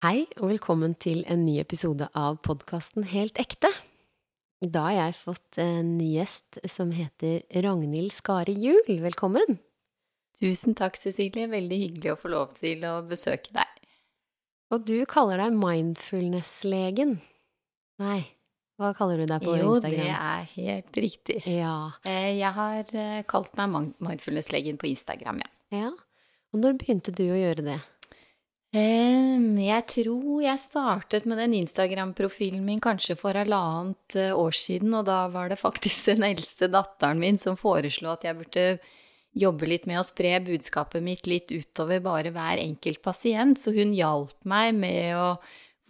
Hei, og velkommen til en ny episode av podkasten Helt ekte. I dag har jeg fått en ny gjest som heter Ragnhild Skare Juel. Velkommen! Tusen takk, Cecilie. Veldig hyggelig å få lov til å besøke deg. Og du kaller deg mindfulness-legen. Nei, hva kaller du deg på jo, Instagram? Jo, det er helt riktig. Ja. Eh, jeg har eh, kalt meg mindfulness-legen på Instagram, ja. ja. Og når begynte du å gjøre det? Jeg tror jeg startet med den Instagram-profilen min kanskje for halvannet eh, år siden, og da var det faktisk den eldste datteren min som foreslo at jeg burde jobbe litt med å spre budskapet mitt litt utover bare hver enkelt pasient, så hun hjalp meg med å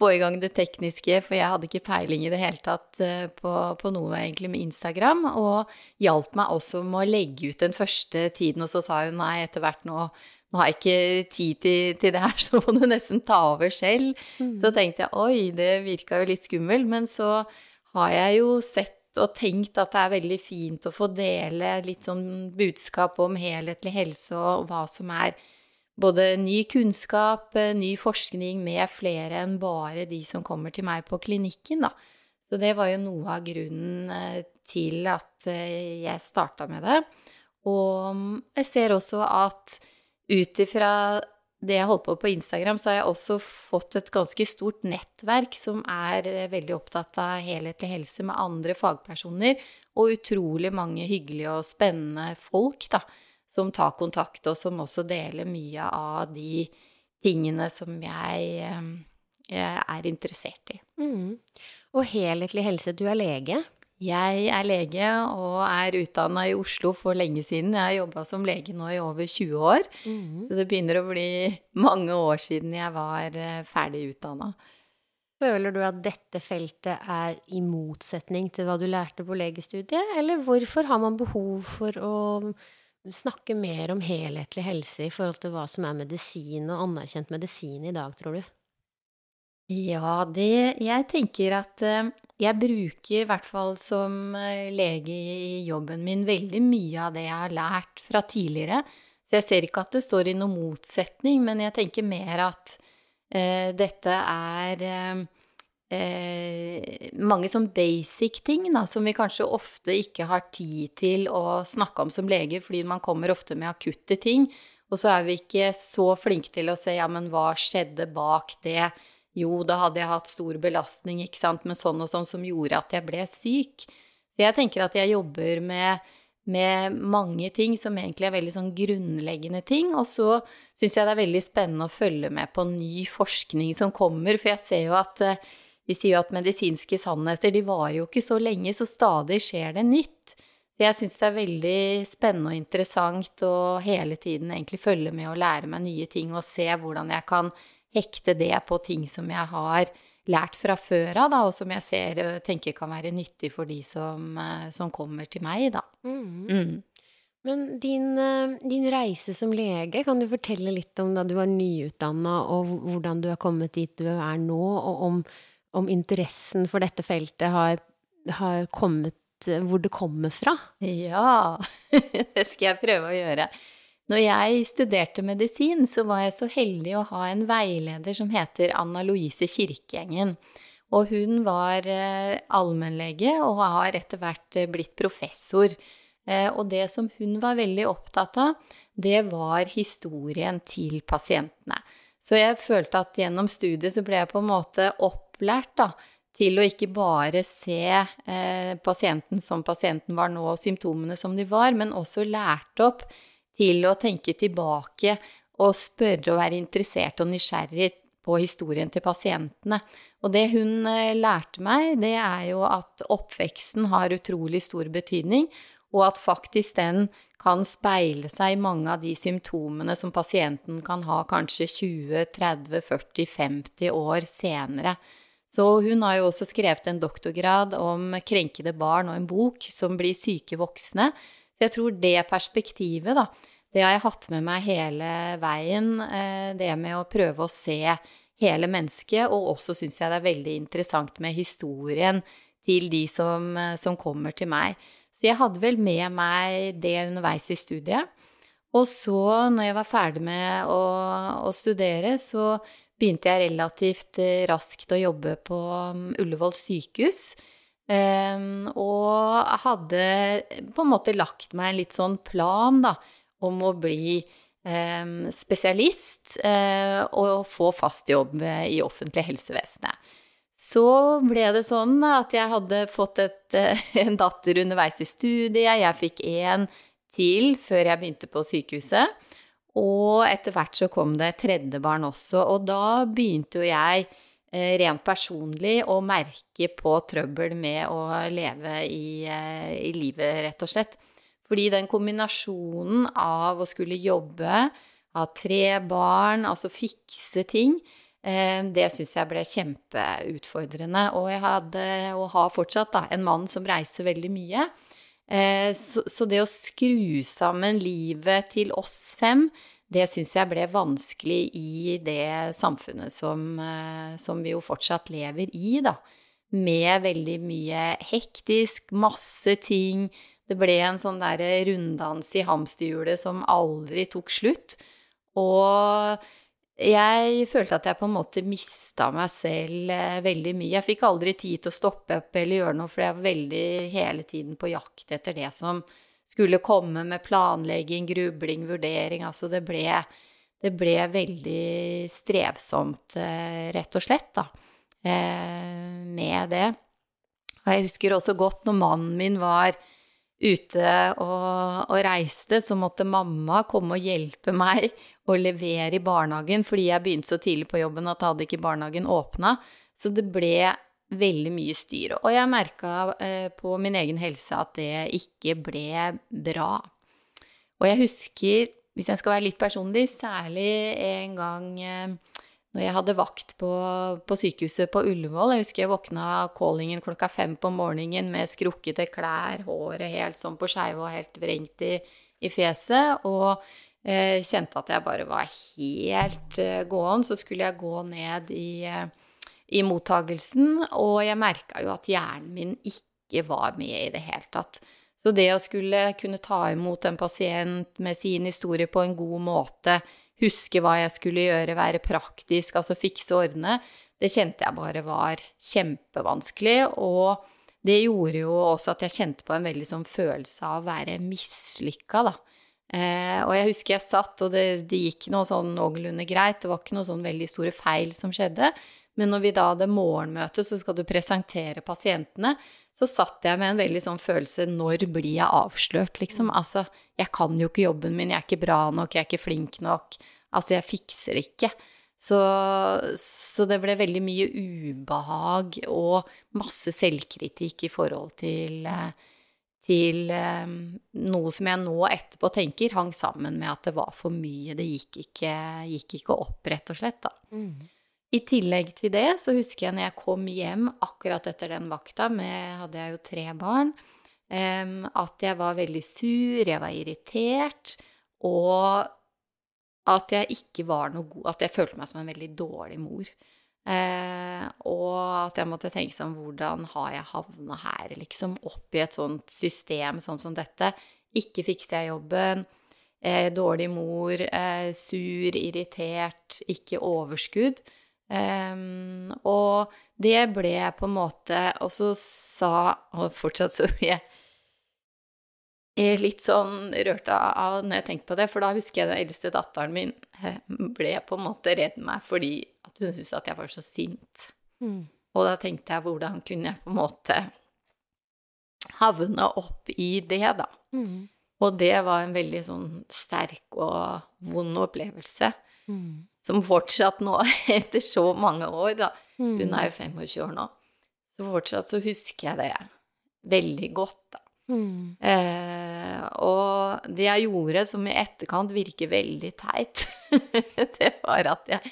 få i gang det tekniske, for jeg hadde ikke peiling i det hele tatt eh, på, på noe egentlig med Instagram, og hjalp meg også med å legge ut den første tiden, og så sa hun nei, etter hvert nå nå har jeg ikke tid til, til, det her, så må du nesten ta over selv. Mm. Så tenkte jeg oi, det virka jo litt skummelt, men så har jeg jo sett og tenkt at det er veldig fint å få dele litt sånn budskap om helhetlig helse og hva som er både ny kunnskap, ny forskning med flere enn bare de som kommer til meg på klinikken, da. Så det var jo noe av grunnen eh, til at eh, jeg starta med det. Og mm, jeg ser også at ut ifra det jeg holder på på Instagram, så har jeg også fått et ganske stort nettverk som er eh, veldig opptatt av helhetlig helse med andre fagpersoner, og utrolig mange hyggelige og spennende folk da, som tar kontakt, og som også deler mye av de tingene som jeg, eh, jeg er interessert i. Mm. Og helhetlig helse, du er lege? Jeg er lege og er utdanna i Oslo for lenge siden. Jeg har jobba som lege nå i over 20 år, mm. så det begynner å bli mange år siden jeg var eh, ferdig utdanna. Føler du at dette feltet er i motsetning til hva du lærte på legestudiet, eller hvorfor har man behov for å snakke mer om helhetlig helse i forhold til hva som er medisin og anerkjent medisin i dag, tror du? Ja, det Jeg tenker at eh, jeg bruker, i hvert fall som eh, lege i jobben min, veldig mye av det jeg har lært fra tidligere. Så jeg ser ikke at det står i noen motsetning, men jeg tenker mer at eh, dette er eh, eh, mange sånn basic ting da, som vi kanskje ofte ikke har tid til å snakke om som leger, fordi man kommer ofte med akutte ting, og så er vi ikke så flinke til å se ja, men hva skjedde bak det jo, da hadde jeg hatt stor belastning, ikke sant, med sånn og sånn som gjorde at jeg ble syk. Så jeg tenker at jeg jobber med, med mange ting som egentlig er veldig sånn grunnleggende ting. Og så syns jeg det er veldig spennende å følge med på ny forskning som kommer, for jeg ser jo at de vi sier jo at medisinske sannheter de varer jo ikke så lenge, så stadig skjer det nytt. Så jeg syns det er veldig spennende og interessant å hele tiden egentlig følge med og lære meg nye ting og se hvordan jeg kan hekte det på ting som jeg har lært fra før av, og som jeg ser og tenker kan være nyttig for de som, eh, som kommer til meg, da. Mm. Mm. Men din, eh, din, reise som lege, kan du fortelle litt om da du var nyutdanna, og hvordan du har kommet dit du er nå, og om, om interessen for dette feltet har, har kommet Hvor det kommer fra? Ja, det skal jeg prøve å gjøre. Når jeg studerte medisin, så var jeg så heldig å ha en veileder som heter Anna Louise Kirkegjengen. Og hun var eh, allmennlege og har etter hvert eh, blitt professor. Eh, og det som hun var veldig opptatt av, det var historien til pasientene. Så jeg følte at gjennom studiet så ble jeg på en måte opplært da, til å ikke bare se eh, pasienten som pasienten var nå, og symptomene som de var, men også lært opp til å tenke tilbake og spørre og være interessert og nysgjerrig på historien til pasientene. Og det hun eh, lærte meg, det er jo at oppveksten har utrolig stor betydning, og at faktisk den kan speile seg i mange av de symptomene som pasienten kan ha kanskje 20-30-40-50 år senere. Så hun har jo også skrevet en doktorgrad om krenkede barn og en bok som blir syke voksne. Så jeg tror det perspektivet, da, det har jeg hatt med meg hele veien. Eh, det med å prøve å se hele mennesket, og også syns jeg det er veldig interessant med historien til de som, eh, som, kommer til meg. Så jeg hadde vel med meg det underveis i studiet. Og så, når jeg var ferdig med å, å studere, så begynte jeg relativt eh, raskt å jobbe på um, Ullevål sykehus. Og hadde på en måte lagt meg en litt sånn plan, da, om å bli um, spesialist uh, og få fast jobb i offentlig helsevesenet. Så ble det sånn at jeg hadde fått et, en datter underveis i studiet. Jeg fikk en til før jeg begynte på sykehuset. Og etter hvert så kom det et tredje barn også, og da begynte jo jeg eh, rent personlig å merke på trøbbel med å leve i, eh, i, livet, rett og slett. Fordi den kombinasjonen av å skulle jobbe, ha tre barn, altså fikse ting, eh, det syns jeg ble kjempeutfordrende. Og jeg hadde, og har fortsatt, da, en mann som reiser veldig mye. Eh, så, det å skru sammen livet til oss fem, det syns jeg ble vanskelig i det samfunnet som, eh, som, vi jo fortsatt lever i, da. Med veldig mye hektisk, masse ting. Det ble en sånn derre runddans i hamsterhjulet som aldri tok slutt. Og jeg følte at jeg på en måte mista meg selv eh, veldig mye. Jeg fikk aldri tid til å stoppe opp eller gjøre noe, for jeg var veldig hele tiden på jakt etter det som skulle komme med planlegging, grubling, vurdering. Altså det ble, det ble veldig strevsomt, eh, rett og slett, da, eh, med det. Og jeg husker også godt når mannen min var ute og, og, reiste, så måtte mamma komme og hjelpe meg å levere i barnehagen fordi jeg begynte så tidlig på jobben at hadde ikke barnehagen åpna. Så det ble veldig mye styr. Og jeg merka eh, på min egen helse at det ikke ble bra. Og jeg husker, hvis jeg skal være litt personlig, særlig en gang eh, når jeg hadde vakt på, på, sykehuset på Ullevål. Jeg husker jeg våkna callingen klokka fem på morgenen med skrukkete klær, håret helt sånn på skeive og helt vrengt i, i fjeset. Og eh, kjente at jeg bare var helt eh, gåen. Så skulle jeg gå ned i, i mottagelsen, og jeg merka jo at hjernen min ikke var med i det hele tatt. Så det å skulle kunne ta imot en pasient med sin historie på en god måte, huske hva jeg skulle gjøre, være praktisk, altså fikse og ordne, det kjente jeg bare var kjempevanskelig. Og det gjorde jo også at jeg kjente på en veldig sånn følelse av å være mislykka, da. Eh, og jeg husker jeg satt, og det, det gikk noe sånn noenlunde greit, det var ikke noe sånn veldig store feil som skjedde. Men når vi da hadde morgenmøte, så skal du presentere pasientene, så satt jeg med en veldig sånn følelse Når blir jeg avslørt, liksom? Altså, jeg kan jo ikke jobben min, jeg er ikke bra nok, jeg er ikke flink nok. Altså, jeg fikser ikke. Så, så, det ble veldig mye ubehag og masse selvkritikk i forhold til, til um, noe som jeg nå etterpå tenker hang sammen med at det var for mye. Det gikk ikke, gikk ikke opp, rett og slett, da. Mm. I tillegg til det så husker jeg når jeg kom hjem akkurat etter den vakta, med hadde jeg jo tre barn, at jeg var veldig sur, jeg var irritert, og at jeg ikke var noe god At jeg følte meg som en veldig dårlig mor. Eh, og at jeg måtte tenke sånn Hvordan har jeg havna her, liksom? Oppi et sånt system sånn som dette. Ikke fikser jeg jobben. Eh, dårlig mor. Eh, sur, irritert. Ikke overskudd. Um, og det ble på en måte Og så sa Og fortsatt så blir jeg litt sånn rørt av når jeg tenker på det, for da husker jeg den eldste datteren min eh, ble på en måte redd meg fordi at hun syntes at jeg var så sint. Mm. Og da tenkte jeg hvordan kunne jeg på en måte havne opp i det, da. Mm. Og det var en veldig sånn sterk og vond opplevelse. Mm. Som fortsatt nå, etter så mange år, da mm. Hun er jo 25 år nå. Så fortsatt så husker jeg det veldig godt, da. Mm. Eh, og det jeg gjorde som i etterkant virker veldig teit, det var at jeg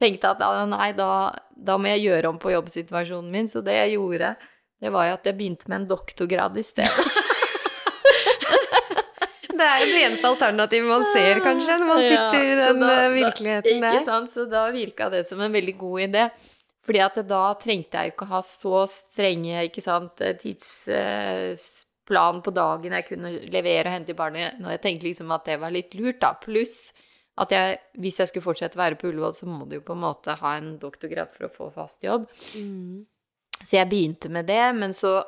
tenkte at nei, da, da, må jeg gjøre om på jobbsituasjonen min. Så det jeg gjorde, det var jo at jeg begynte med en doktorgrad i stedet. Det er det eneste alternativet man ser, kanskje, når man sitter i den da, eh, virkeligheten der. Ikke sant, så da virka det som en veldig god idé. Fordi at da trengte jeg jo ikke ha så strenge ikke sant, tidsplan på dagen jeg kunne levere og hente i barnet. Når jeg tenkte liksom at det var litt lurt, da. Pluss at jeg, hvis jeg skulle fortsette å være på Ullevål, så må du jo på en måte ha en doktorgrad for å få fast jobb. Mm. Så jeg begynte med det, men så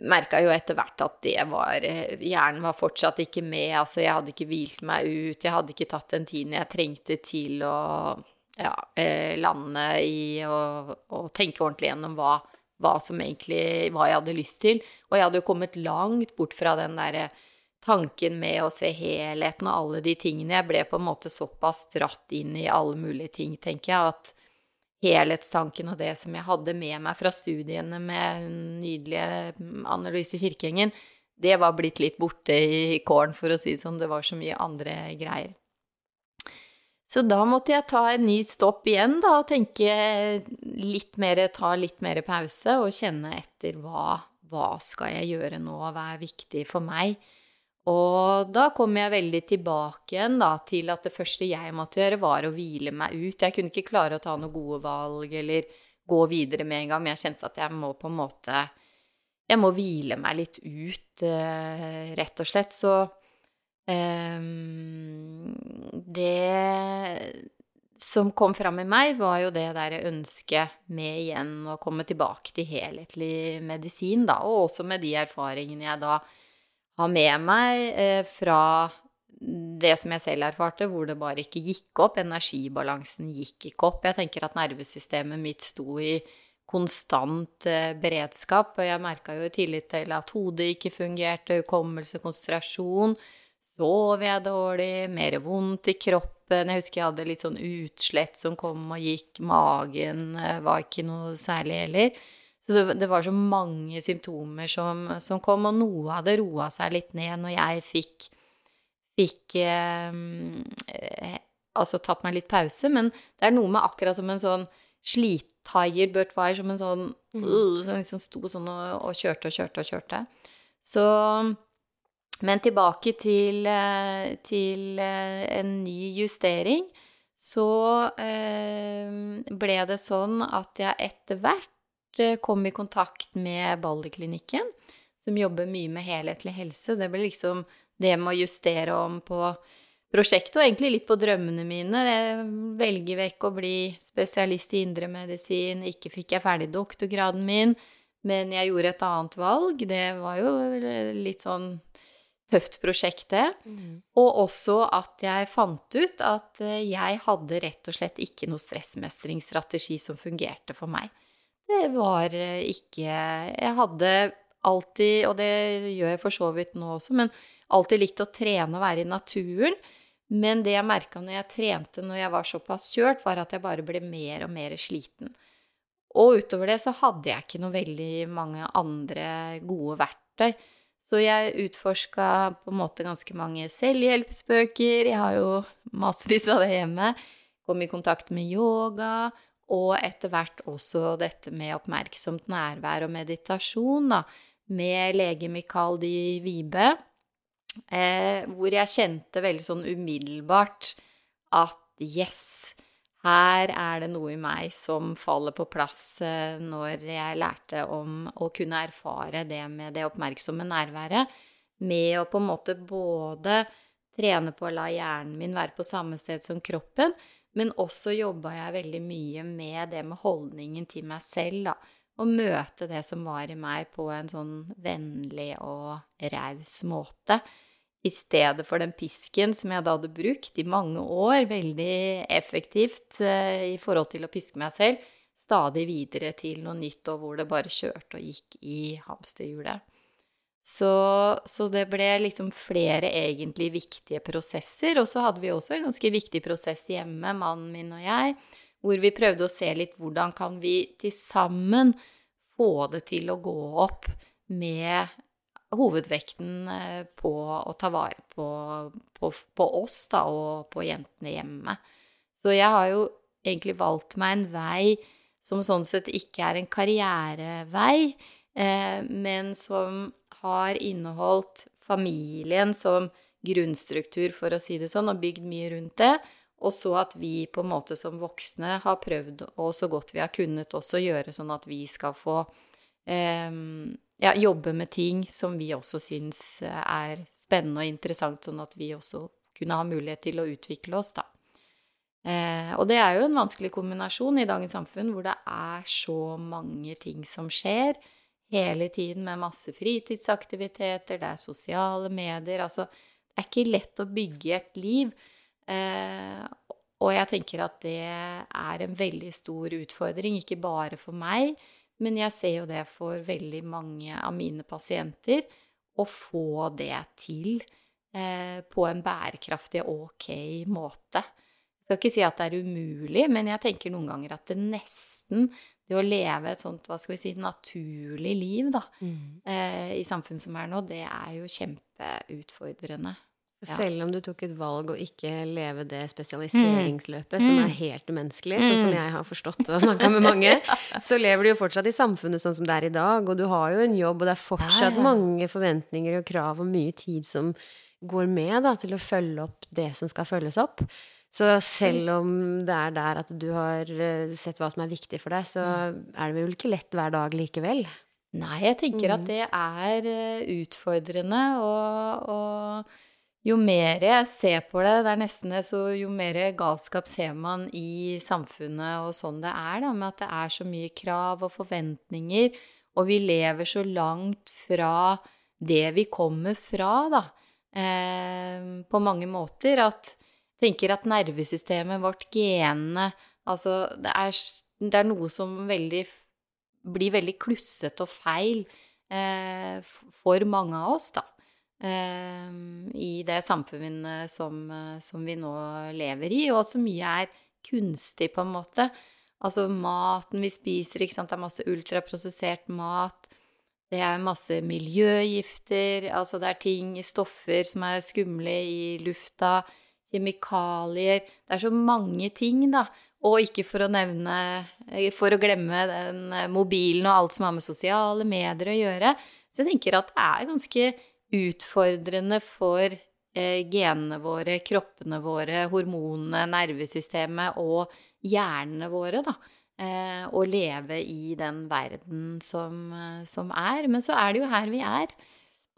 merka jo etter hvert at det var Hjernen var fortsatt ikke med. Altså, jeg hadde ikke hvilt meg ut. Jeg hadde ikke tatt den tiden jeg trengte til å ja, eh, lande i og tenke ordentlig gjennom hva, hva, som egentlig Hva jeg hadde lyst til. Og jeg hadde jo kommet langt bort fra den derre tanken med å se helheten og alle de tingene. Jeg ble på en måte såpass dratt inn i alle mulige ting, tenker jeg, at helhetstanken og det som jeg hadde med meg fra studiene med nydelige Anne Louise Kirkeengen, det var blitt litt borte i kålen, for å si det sånn. Det var så mye andre greier. Så da måtte jeg ta en ny stopp igjen, da, og tenke litt mer, ta litt mer pause og kjenne etter hva, hva skal jeg gjøre nå, hva er viktig for meg. Og da kom jeg veldig tilbake igjen da, til at det første jeg måtte gjøre, var å hvile meg ut. Jeg kunne ikke klare å ta noen gode valg eller gå videre med en gang, men jeg kjente at jeg må på en måte Jeg må hvile meg litt ut, eh, rett og slett. Så eh, Det som kom fram i meg, var jo det der ønsket med igjen å komme tilbake til helhetlig medisin, da, og også med de erfaringene jeg da ha med meg eh, fra det som jeg selv erfarte, hvor det bare ikke gikk opp. Energibalansen gikk ikke opp. Jeg tenker at nervesystemet mitt sto i konstant eh, beredskap, og jeg merka jo i tillit til at hodet ikke fungerte, hukommelse, konsentrasjon. Sov jeg dårlig, mer vondt i kroppen. Jeg husker jeg hadde litt sånn utslett som kom og gikk. Magen eh, var ikke noe særlig heller. Så det, det, var så mange symptomer som, som, kom, og noe hadde roa seg litt ned når jeg fikk, fikk eh, eh, Altså tatt meg litt pause. Men det er noe med akkurat som en sånn slittaier Burt Wire, som en sånn mm. uh, Som liksom sto sånn og, og, kjørte og kjørte og kjørte. Så Men tilbake til, eh, til eh, en ny justering. Så eh, ble det sånn at jeg etter hvert kom i kontakt med Balderklinikken, som jobber mye med helhetlig helse. Det ble liksom det med å justere om på prosjektet, og egentlig litt på drømmene mine. Jeg velger vekk å bli spesialist i indremedisin. Ikke fikk jeg ferdig doktorgraden min, men jeg gjorde et annet valg. Det var jo litt sånn tøft prosjekt, det. Mm. Og også at jeg fant ut at eh, jeg hadde rett og slett ikke noe stressmestringsstrategi som fungerte for meg. Var eh, ikke Jeg hadde alltid, og det gjør jeg for så vidt nå også, men alltid likt å trene og være i naturen. Men det jeg merka når jeg trente når jeg var såpass kjørt, var at jeg bare ble mer og mer sliten. Og utover det så hadde jeg ikke noe veldig mange andre gode verktøy. Så jeg utforska på en måte ganske mange selvhjelpsbøker. Jeg har jo massevis av det hjemme. Kom i kontakt med yoga og etter hvert også dette med oppmerksomt nærvær og meditasjon, da, med lege Mikael Di Vibe, eh, hvor jeg kjente veldig sånn umiddelbart at yes, her er det noe i meg som faller på plass eh, når jeg lærte om å kunne erfare det med det oppmerksomme nærværet, med å på en måte både trene på å la hjernen min være på samme sted som kroppen, men også jobba jeg veldig mye med det med holdningen til meg selv, da. Å møte det som var i meg, på en sånn vennlig og raus måte. I stedet for den pisken som jeg da hadde brukt i mange år, veldig effektivt eh, i forhold til å piske meg selv, stadig videre til noe nytt, og hvor det bare kjørte og gikk i hamsterhjulet. Så, så, det ble liksom flere egentlig viktige prosesser. Og så hadde vi også en ganske viktig prosess hjemme, mannen min og jeg, hvor vi prøvde å se litt hvordan kan vi til sammen få det til å gå opp med hovedvekten eh, på å ta vare på, på, på oss da, og på jentene hjemme. Så jeg har jo egentlig valgt meg en vei som sånn sett ikke er en karrierevei, eh, men som har inneholdt familien som grunnstruktur, for å si det sånn, og bygd mye rundt det. Og så at vi på en måte som voksne har prøvd, og så godt vi har kunnet, også gjøre sånn at vi skal få eh, ja, jobbe med ting som vi også syns er spennende og interessant, sånn at vi også kunne ha mulighet til å utvikle oss, da. Eh, og det er jo en vanskelig kombinasjon i dagens samfunn hvor det er så mange ting som skjer hele tiden med masse fritidsaktiviteter, det er sosiale medier Altså, det er ikke lett å bygge et liv. Eh, og jeg tenker at det er en veldig stor utfordring, ikke bare for meg, men jeg ser jo det for veldig mange av mine pasienter, å få det til eh, på en bærekraftig og ok måte. Jeg skal ikke si at det er umulig, men jeg tenker noen ganger at det nesten Det å leve et sånt, hva skal vi si, naturlig liv, da, mm. eh, i samfunnet som er nå, det er jo kjempeutfordrende. Ja. Selv om du tok et valg å ikke leve det spesialiseringsløpet, mm. som er helt umenneskelig, sånn som mm. jeg har forstått og snakka med mange, så lever du jo fortsatt i samfunnet sånn som det er i dag, og du har jo en jobb, og det er fortsatt mange forventninger og krav og mye tid som går med da, til å følge opp det som skal følges opp. Så selv om det er der at du har eh, sett hva som er viktig for deg, så mm. er det vel ikke lett hver dag likevel? Nei, jeg tenker at mm. det er eh, utfordrende, og, og jo mer jeg ser på det, det er nesten det, så jo mer galskap ser man i samfunnet og sånn det er, da, med at det er så mye krav og forventninger, og vi lever så langt fra det vi kommer fra, da, eh, på mange måter, at tenker at nervesystemet vårt, genene Altså, det er, det er, noe som veldig, blir veldig klussete og feil eh, for mange av oss, da. Eh, I det samfunnet som, som, vi nå lever i, og at så mye er kunstig, på en måte. Altså maten vi spiser, ikke sant, det er masse ultraprosessert mat. Det er masse miljøgifter, altså det er ting, stoffer som er skumle i lufta kjemikalier Det er så mange ting, da. Og ikke for å nevne For å glemme den mobilen og alt som har med sosiale medier å gjøre. Så jeg tenker at det er ganske utfordrende for eh, genene våre, kroppene våre, hormonene, nervesystemet og hjernene våre, da. Eh, å leve i den verden som, som er. Men så er det jo her vi er.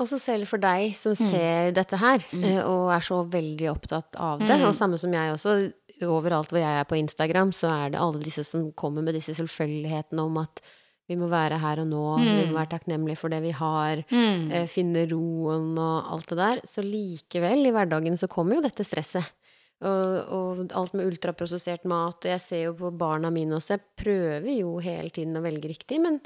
Også selv for deg som mm. ser mm. dette her, mm. Eh, og er så veldig opptatt av det, mm. og samme som jeg også, overalt hvor jeg er på Instagram, så er det alle disse som kommer med disse selvfølgelighetene om at vi må være her og nå, vi må mm. være takknemlige for det vi har, mm. eh, finne roen og alt det der. Så likevel, i hverdagen så kommer jo dette stresset. Og, og, alt med ultraprosessert mat, og jeg ser jo på barna mine også, jeg prøver jo hele tiden å velge riktig, men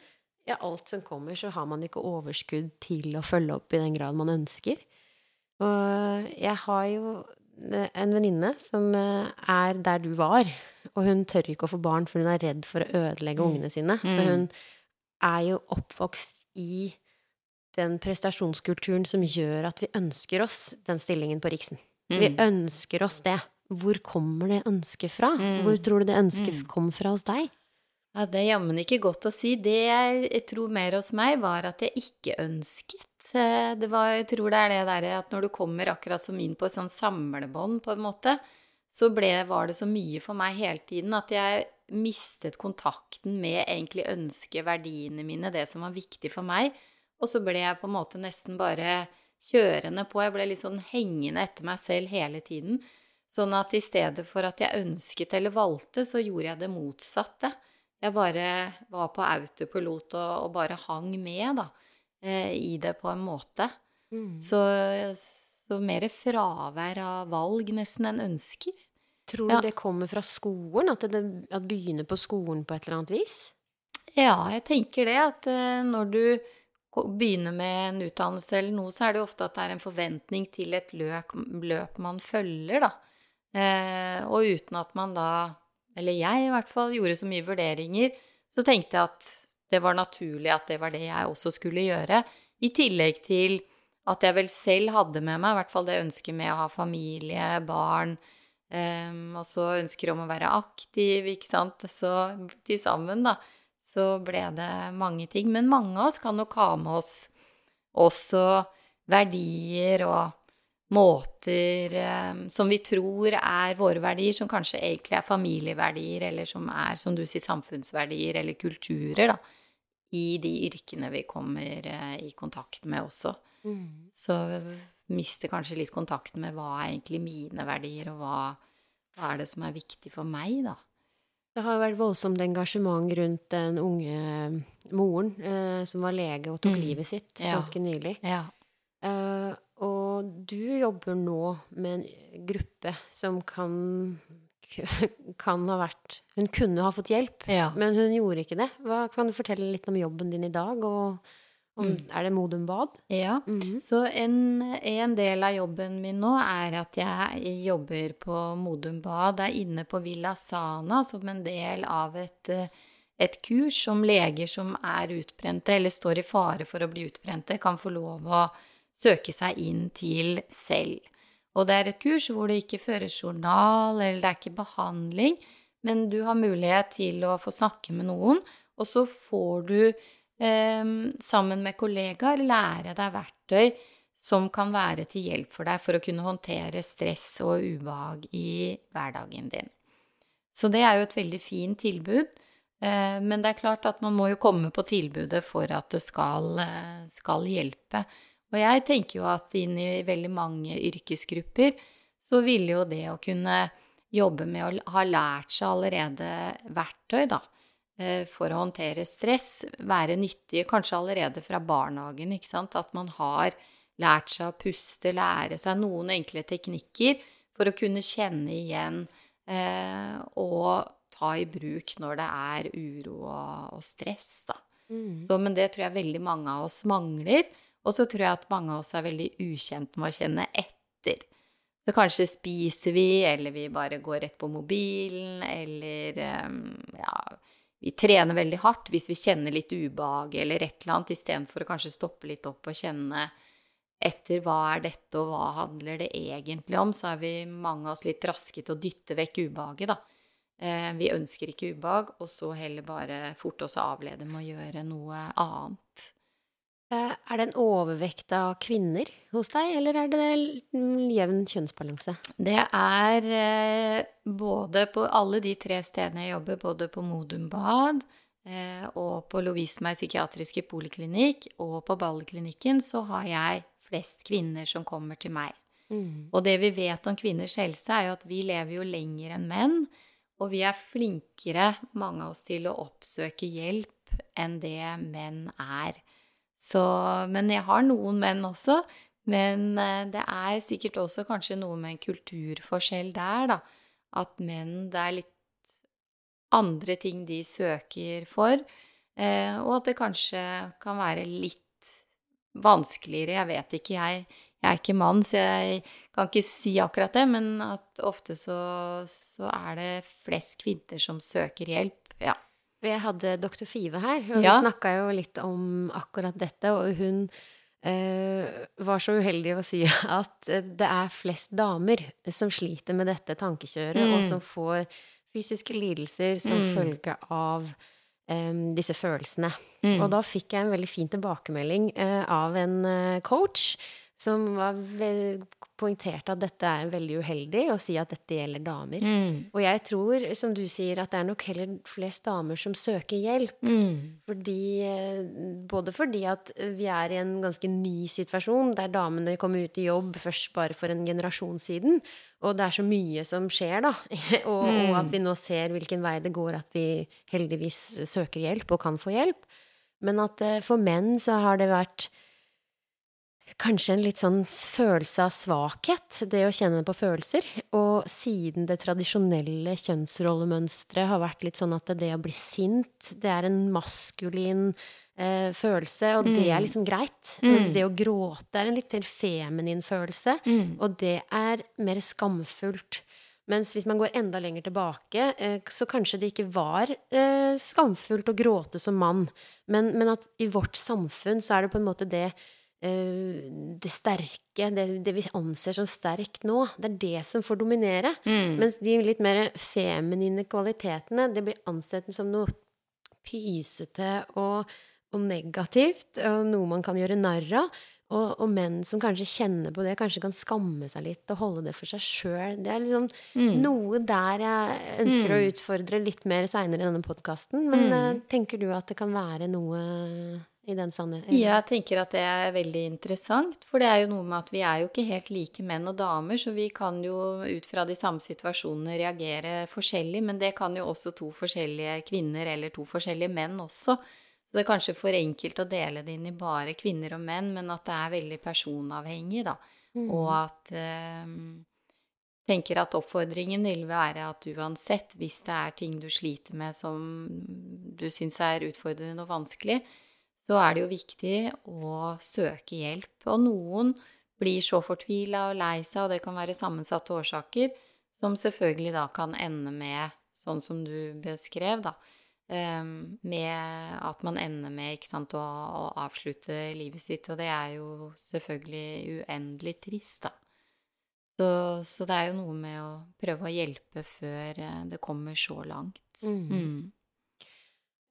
ja, alt som kommer, så har man ikke overskudd til å følge opp i den grad man ønsker. Og jeg har jo en venninne som eh, er der du var, og hun tør ikke å få barn, for hun er redd for å ødelegge mm. ungene sine. For mm. hun er jo oppvokst i den prestasjonskulturen som gjør at vi ønsker oss den stillingen på Riksen. Mm. Vi ønsker oss det. Hvor kommer det ønsket fra? Mm. Hvor tror du det ønsket mm. kom fra hos deg? Ja, Det er jammen ikke godt å si. Det jeg tror mer hos meg, var at jeg ikke ønsket. Eh, var, jeg tror det er det derre at når du kommer akkurat som inn på et sånn samlebånd, på en måte, så ble, var det så mye for meg hele tiden at jeg mistet kontakten med egentlig ønsket, verdiene mine, det som var viktig for meg. Og så ble jeg på en måte nesten bare kjørende på. Jeg ble litt sånn hengende etter meg selv hele tiden. Sånn at i stedet for at jeg ønsket eller valgte, så gjorde jeg det motsatte. Jeg bare var på autopilot og, og bare hang med, da, eh, i det på en måte. Mm. Så, så mer fravær av valg nesten enn ønsker. Tror du ja. det kommer fra skolen? At det at begynner på skolen på et eller annet vis? Ja, jeg tenker det. At eh, når du begynner med en utdannelse eller noe, så er det jo ofte at det er en forventning til et løp, løp man følger, da. Eh, og uten at man da eller jeg i hvert fall, gjorde så mye vurderinger, så tenkte jeg at det var naturlig at det var det jeg også skulle gjøre. I tillegg til at jeg vel selv hadde med meg i hvert fall det ønsket med å ha familie, barn, um, og så ønsker om å være aktiv, ikke sant. Så til sammen, da, så ble det mange ting. Men mange av oss kan nok ha med oss også verdier og måter eh, som vi tror er våre verdier, som kanskje egentlig er familieverdier, eller som er, som du sier, samfunnsverdier eller kulturer, da, i de yrkene vi kommer eh, i kontakt med også. Mm. Så mister kanskje litt kontakten med hva er egentlig mine verdier, og hva, hva er det som er viktig for meg, da. Det har vært voldsomt engasjement rundt den unge moren eh, som var lege og tok mm. livet sitt ja. ganske nylig. Ja. Eh, og du jobber nå med en gruppe som kan kan ha vært Hun kunne ha fått hjelp, ja. men hun gjorde ikke det. Hva, kan du fortelle litt om jobben din i dag? og om, mm. Er det Modum Bad? Ja. Mm -hmm. Så en, en, del av jobben min nå er at jeg jobber på Modum Bad. Er inne på Villa Sana som en del av et, et kurs som leger som er utbrente eller står i fare for å bli utbrente, kan få lov å søke seg inn til selv. Og det er et kurs hvor du ikke fører journal, eller det er ikke behandling, men du har mulighet til å få snakke med noen, og så får du eh, sammen med kollegaer lære deg verktøy som kan være til hjelp for deg for å kunne håndtere stress og ubehag i hverdagen din. Så det er jo et veldig fint tilbud. Eh, men det er klart at man må jo komme på tilbudet for at det skal, eh, skal hjelpe. Og jeg tenker jo at inn i veldig mange yrkesgrupper så ville jo det å kunne jobbe med å ha lært seg allerede verktøy, da, eh, for å håndtere stress, være nyttige kanskje allerede fra barnehagen, ikke sant, at man har lært seg å puste, lære seg noen enkle teknikker for å kunne kjenne igjen eh, og ta i bruk når det er uro og, og stress, da. Mm. Så, men det tror jeg veldig mange av oss mangler. Og så tror jeg at mange av oss er veldig ukjent med å kjenne etter. Så kanskje spiser vi, eller vi bare går rett på mobilen, eller ehm, ja, vi trener veldig hardt hvis vi kjenner litt ubehag eller et eller annet, istedenfor å kanskje stoppe litt opp og kjenne etter hva er dette, og hva handler det egentlig om, så er vi mange av oss litt raske til å dytte vekk ubehaget, da. Eh, vi ønsker ikke ubehag, og så heller bare forte oss å avlede med å gjøre noe annet. Eh, er det en overvekt av kvinner hos deg, eller er det jevn kjønnsbalanse? Det er eh, både på alle de tre stedene jeg jobber, både på Modum Bad eh, og på Lovisenberg psykiatriske poliklinikk og på Balleklinikken, så har jeg flest kvinner som kommer til meg. Mm. Og det vi vet om kvinners helse, er jo at vi lever jo lenger enn menn. Og vi er flinkere, mange av oss, til å oppsøke hjelp enn det menn er. Så, men jeg har noen menn også. Men eh, det er sikkert også kanskje noe med en kulturforskjell der, da. At menn Det er litt andre ting de søker for. Eh, og at det kanskje kan være litt vanskeligere. Jeg vet ikke, jeg, jeg er ikke mann, så jeg kan ikke si akkurat det. Men at ofte så, så er det flest kvinner som søker hjelp. Ja. Vi hadde doktor Five her, og ja. vi snakka jo litt om akkurat dette. Og hun eh, var så uheldig å si at det er flest damer som sliter med dette tankekjøret, mm. og som får fysiske lidelser som mm. følge av eh, disse følelsene. Mm. Og da fikk jeg en veldig fin tilbakemelding eh, av en eh, coach som var poengterte at dette er veldig uheldig, å si at dette gjelder damer. Mm. Og jeg tror, som du sier, at det er nok heller flest damer som søker hjelp. Mm. Fordi, både fordi at vi er i en ganske ny situasjon, der damene kommer ut i jobb først bare for en generasjon siden. Og det er så mye som skjer, da. og, mm. og at vi nå ser hvilken vei det går, at vi heldigvis søker hjelp og kan få hjelp. Men at eh, for menn så har det vært kanskje en litt sånn følelse av svakhet, det å kjenne på følelser. Og siden det tradisjonelle kjønnsrollemønsteret har vært litt sånn at det å bli sint, det er en maskulin eh, følelse, og det er mm. liksom greit. Mm. Mens det å gråte er en litt mer feminin følelse, mm. og det er mer skamfullt. Mens hvis man går enda lenger tilbake, eh, så kanskje det ikke var eh, skamfullt å gråte som mann. Men, men at i vårt samfunn så er det på en måte det det sterke, det, det, vi anser som sterkt nå, det er det som får dominere. Mm. Mens de litt mer feminine kvalitetene, det blir ansett som noe pysete og, og, negativt, og noe man kan gjøre narr av. Og, og, menn som kanskje kjenner på det, kanskje kan skamme seg litt og holde det for seg sjøl. Det er liksom mm. noe der jeg ønsker mm. å utfordre litt mer seinere i denne podkasten. Men uh, tenker du at det kan være noe i den sannheten? Jeg tenker at det er veldig interessant, for det er jo noe med at vi er jo ikke helt like menn og damer, så vi kan jo ut fra de samme situasjonene reagere forskjellig, men det kan jo også to forskjellige kvinner eller to forskjellige menn også. Så det er kanskje for enkelt å dele det inn i bare kvinner og menn, men at det er veldig personavhengig, da. Mm. Og at eh, tenker at oppfordringen vil være at uansett, hvis det er ting du sliter med som du syns er utfordrende og vanskelig, så er det jo viktig å søke hjelp. Og noen blir så fortvila og lei seg, og det kan være sammensatte årsaker, som selvfølgelig da kan ende med, sånn som du beskrev, da, ehm, med at man ender med ikke sant, å, å avslutte livet sitt. Og det er jo selvfølgelig uendelig trist, da. Så, så, det er jo noe med å prøve å hjelpe før eh, det kommer så langt. Mm. Mm.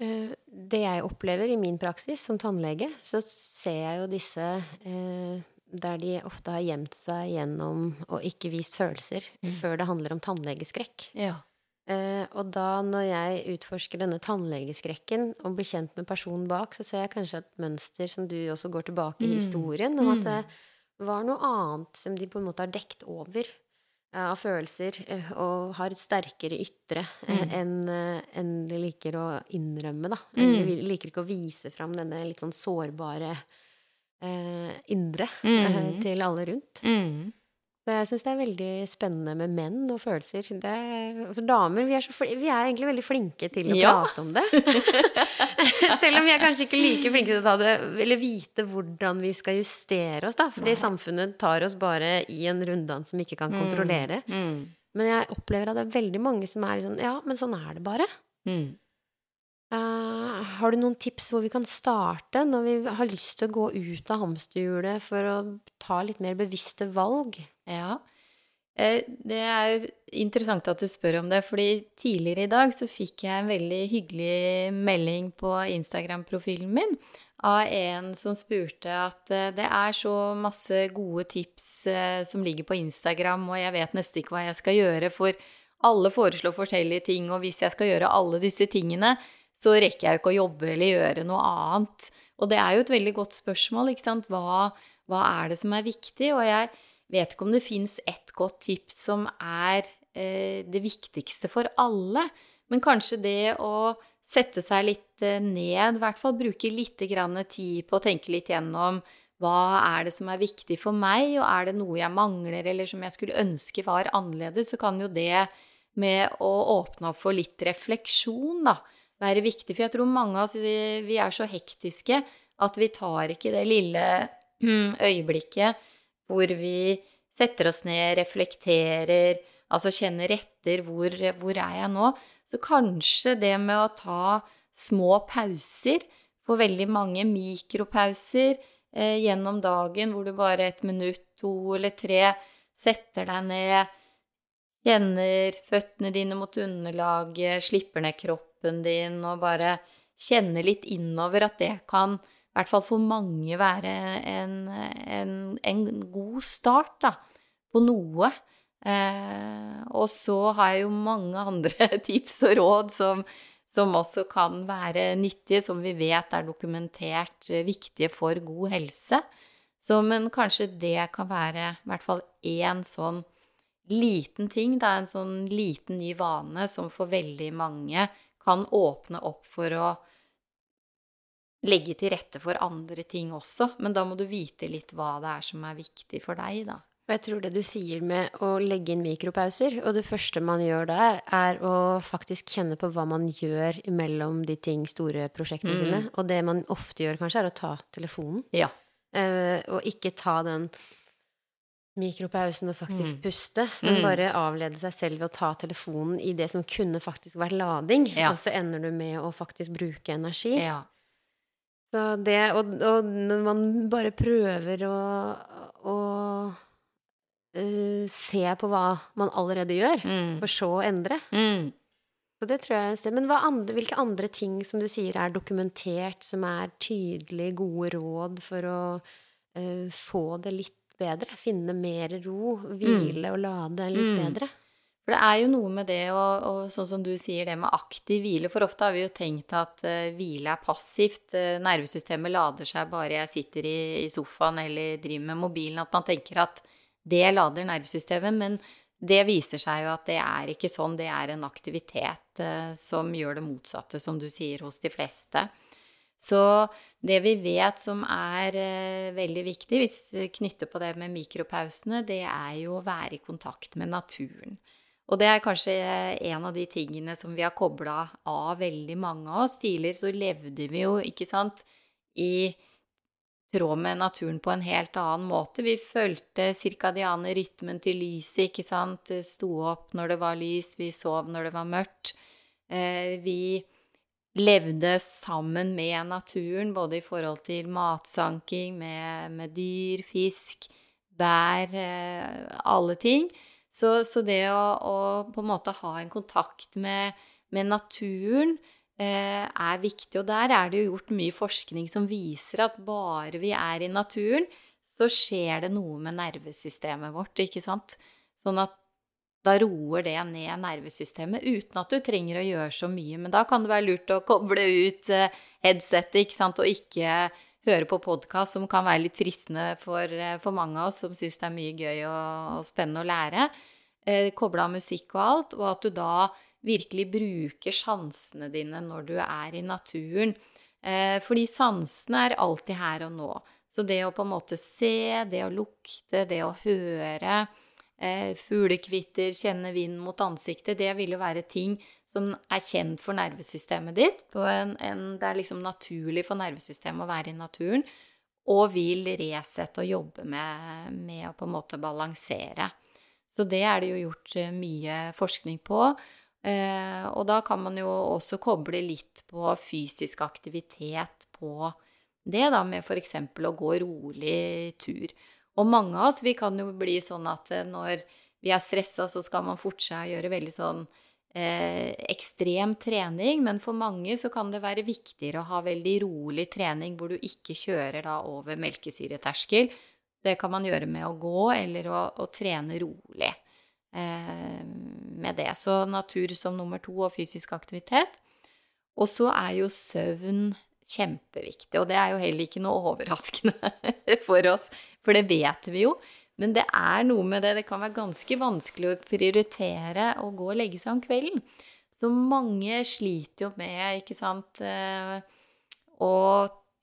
Eh, det jeg opplever i min praksis som tannlege, så ser jeg jo disse eh, der de ofte har gjemt seg gjennom og ikke vist følelser mm. før det handler om tannlegeskrekk. Ja. Eh, og da, når jeg utforsker denne tannlegeskrekken og blir kjent med personen bak, så ser jeg kanskje et mønster som du også går tilbake i mm. historien, om at mm. det, var noe annet som de på en måte har dekt over av følelser, eh, og har et sterkere ytre eh, mm. enn en de liker å innrømme, da. Mm. De liker ikke å vise fram denne litt sånn sårbare eh, indre mm. til alle rundt. Mm. Så jeg syns det er veldig spennende med menn og følelser. Det, for damer, vi er, så, vi er, egentlig veldig flinke til å ja. prate om det. Selv om vi er kanskje ikke like flinke til å ta det, eller vite hvordan vi skal justere oss, da. Fordi Nei. samfunnet tar oss bare i en runddans som vi ikke kan mm. kontrollere. Mm. Mm. Men jeg opplever at det er veldig mange som er sånn Ja, men sånn er det bare. Mm. Uh, har du noen tips hvor vi kan starte når vi har lyst til å gå ut av hamsterhjulet for å ta litt mer bevisste valg? Ja, uh, det er interessant at du spør om det, fordi tidligere i dag så fikk jeg en veldig hyggelig melding på Instagram-profilen min av en som spurte at uh, det er så masse gode tips som ligger på Instagram, og jeg vet nesten ikke hva jeg skal gjøre, for alle foreslår forskjellige ting, og hvis jeg skal gjøre alle disse tingene, så rekker jeg jo ikke å jobbe eller gjøre noe annet. Og det er jo et veldig godt spørsmål, ikke sant. Hva, hva er det som er viktig? Og jeg vet ikke om det fins ett godt tips som er eh, det viktigste for alle. Men kanskje det å sette seg litt eh, ned, i hvert fall bruke litt tid på å tenke litt gjennom hva er det som er viktig for meg, og er det noe jeg mangler, eller som jeg skulle ønske var annerledes, så kan jo det med å åpne opp for litt refleksjon, da, være viktig. For jeg tror mange av oss vi er så hektiske at vi tar ikke det lille øyeblikket hvor vi setter oss ned, reflekterer, altså kjenner etter hvor, hvor er jeg nå? Så kanskje det med å ta små pauser, for veldig mange mikropauser eh, gjennom dagen hvor du bare et minutt, to eller tre setter deg ned, kjenner føttene dine mot underlaget, slipper ned kroppen kroppen din, og bare kjenne litt innover at det kan, i hvert fall for mange, være en, en, en god start da, på noe. Eh, og så har jeg jo mange andre tips og råd som, som også kan være nyttige, som vi vet er dokumentert eh, viktige for god helse. Så, men kanskje det kan være i hvert fall én sånn liten ting, er en sånn liten ny vane som for veldig mange kan åpne opp for å legge til rette for andre ting også, men da må du vite litt hva det er som er viktig for deg, da. Jeg tror det du sier med å legge inn mikropauser, og det første man gjør der, er å faktisk kjenne på hva man gjør mellom de ting, store prosjektene mm. sine. Og det man ofte gjør, kanskje, er å ta telefonen. Ja. Uh, og ikke ta den mikropausen og faktisk mm. puste, men mm. bare avlede seg selv ved å ta telefonen i det som kunne faktisk vært lading, ja. og så ender du med å faktisk bruke energi. Ja. Så det, og, og, når man bare prøver å, å uh, se på hva man allerede gjør, mm. for så å endre. Mm. Så det tror jeg er en sted. Men andre, hvilke andre ting som du sier er dokumentert, som er tydelige, gode råd for å uh, få det litt bedre. Finne mer ro, hvile mm. og lade litt mm. bedre. For det er jo noe med det og, og sånn som du sier, det med aktiv hvile. For ofte har vi jo tenkt at uh, hvile er passivt. Uh, nervesystemet lader seg bare jeg sitter i, i, sofaen eller driver med mobilen. At man tenker at det lader nervesystemet. Men det viser seg jo at det er ikke sånn. Det er en aktivitet uh, som gjør det motsatte, som du sier, hos de fleste. Så det vi vet som er veldig viktig, hvis vi knytter på det med mikropausene, det er jo å være i kontakt med naturen. Og det er kanskje en av de tingene som vi har kobla av veldig mange av oss. Tidligere så levde vi jo, ikke sant, i tråd med naturen på en helt annen måte. Vi fulgte cirkadiane rytmen til lyset, ikke sant. Sto opp når det var lys, vi sov når det var mørkt. Eh, vi levde sammen med naturen, både i forhold til matsanking med, med dyr, fisk, bær, eh, alle ting. Så, så det å, å, på en måte ha en kontakt med, med naturen eh, er viktig. Og der er det jo gjort mye forskning som viser at bare vi er i naturen, så skjer det noe med nervesystemet vårt, ikke sant? Sånn at da roer det ned nervesystemet uten at du trenger å gjøre så mye. Men da kan det være lurt å koble ut eh, headsetet, ikke sant, og ikke høre på podkast som kan være litt fristende for, eh, for mange av oss som syns det er mye gøy og, og spennende å lære. Eh, Koble av musikk og alt, og at du da virkelig bruker sansene dine når du er i naturen. Eh, fordi sansene er alltid her og nå. Så det å på en måte se, det å lukte, det å høre, eh, fuglekvitter, kjenne vind mot ansiktet, det vil jo være ting som er kjent for nervesystemet ditt. En, en, det er liksom naturlig for nervesystemet å være i naturen. Og vil resette og jobbe med, med å på en måte balansere. Så det er det jo gjort eh, mye forskning på. Eh, og da kan man jo også koble litt på fysisk aktivitet på det, da, med f.eks. å gå rolig tur. Og mange av oss, vi kan jo bli sånn at eh, når vi er stressa, så skal man fortsatt gjøre veldig sånn eh, ekstrem trening, men for mange så kan det være viktigere å ha veldig rolig trening hvor du ikke kjører da over melkesyreterskel. Det kan man gjøre med å gå eller å, å trene rolig eh, med det. Så natur som nummer to og fysisk aktivitet. Og så er jo søvn kjempeviktig, og det er jo heller ikke noe overraskende for oss, for det vet vi jo. Men det er noe med det, det kan være ganske vanskelig å prioritere å gå og legge seg om kvelden. Så mange sliter jo med, ikke sant, eh, å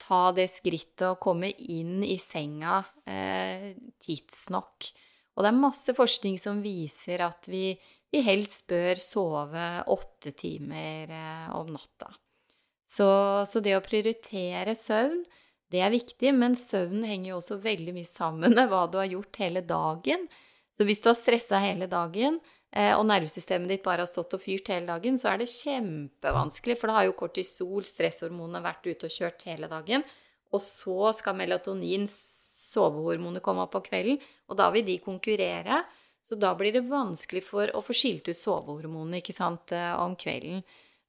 ta det skrittet og komme inn i senga eh, tidsnok. Og det er masse forskning som viser at vi, vi helst bør sove åtte timer eh, om natta. Så, så, det å prioritere søvn, det er viktig, men søvn henger jo også veldig mye sammen med hva du har gjort hele dagen. Så hvis du har stressa hele dagen, Eh, og nervesystemet ditt bare har stått og fyrt hele dagen, så er det kjempevanskelig, for da har jo kortisol, stresshormonene, vært ute og kjørt hele dagen. Og så skal melatonin, sovehormonet, komme opp på kvelden, og da vil de konkurrere. Så da blir det vanskelig for å få skilt ut sovehormonene ikke sant, eh, om kvelden.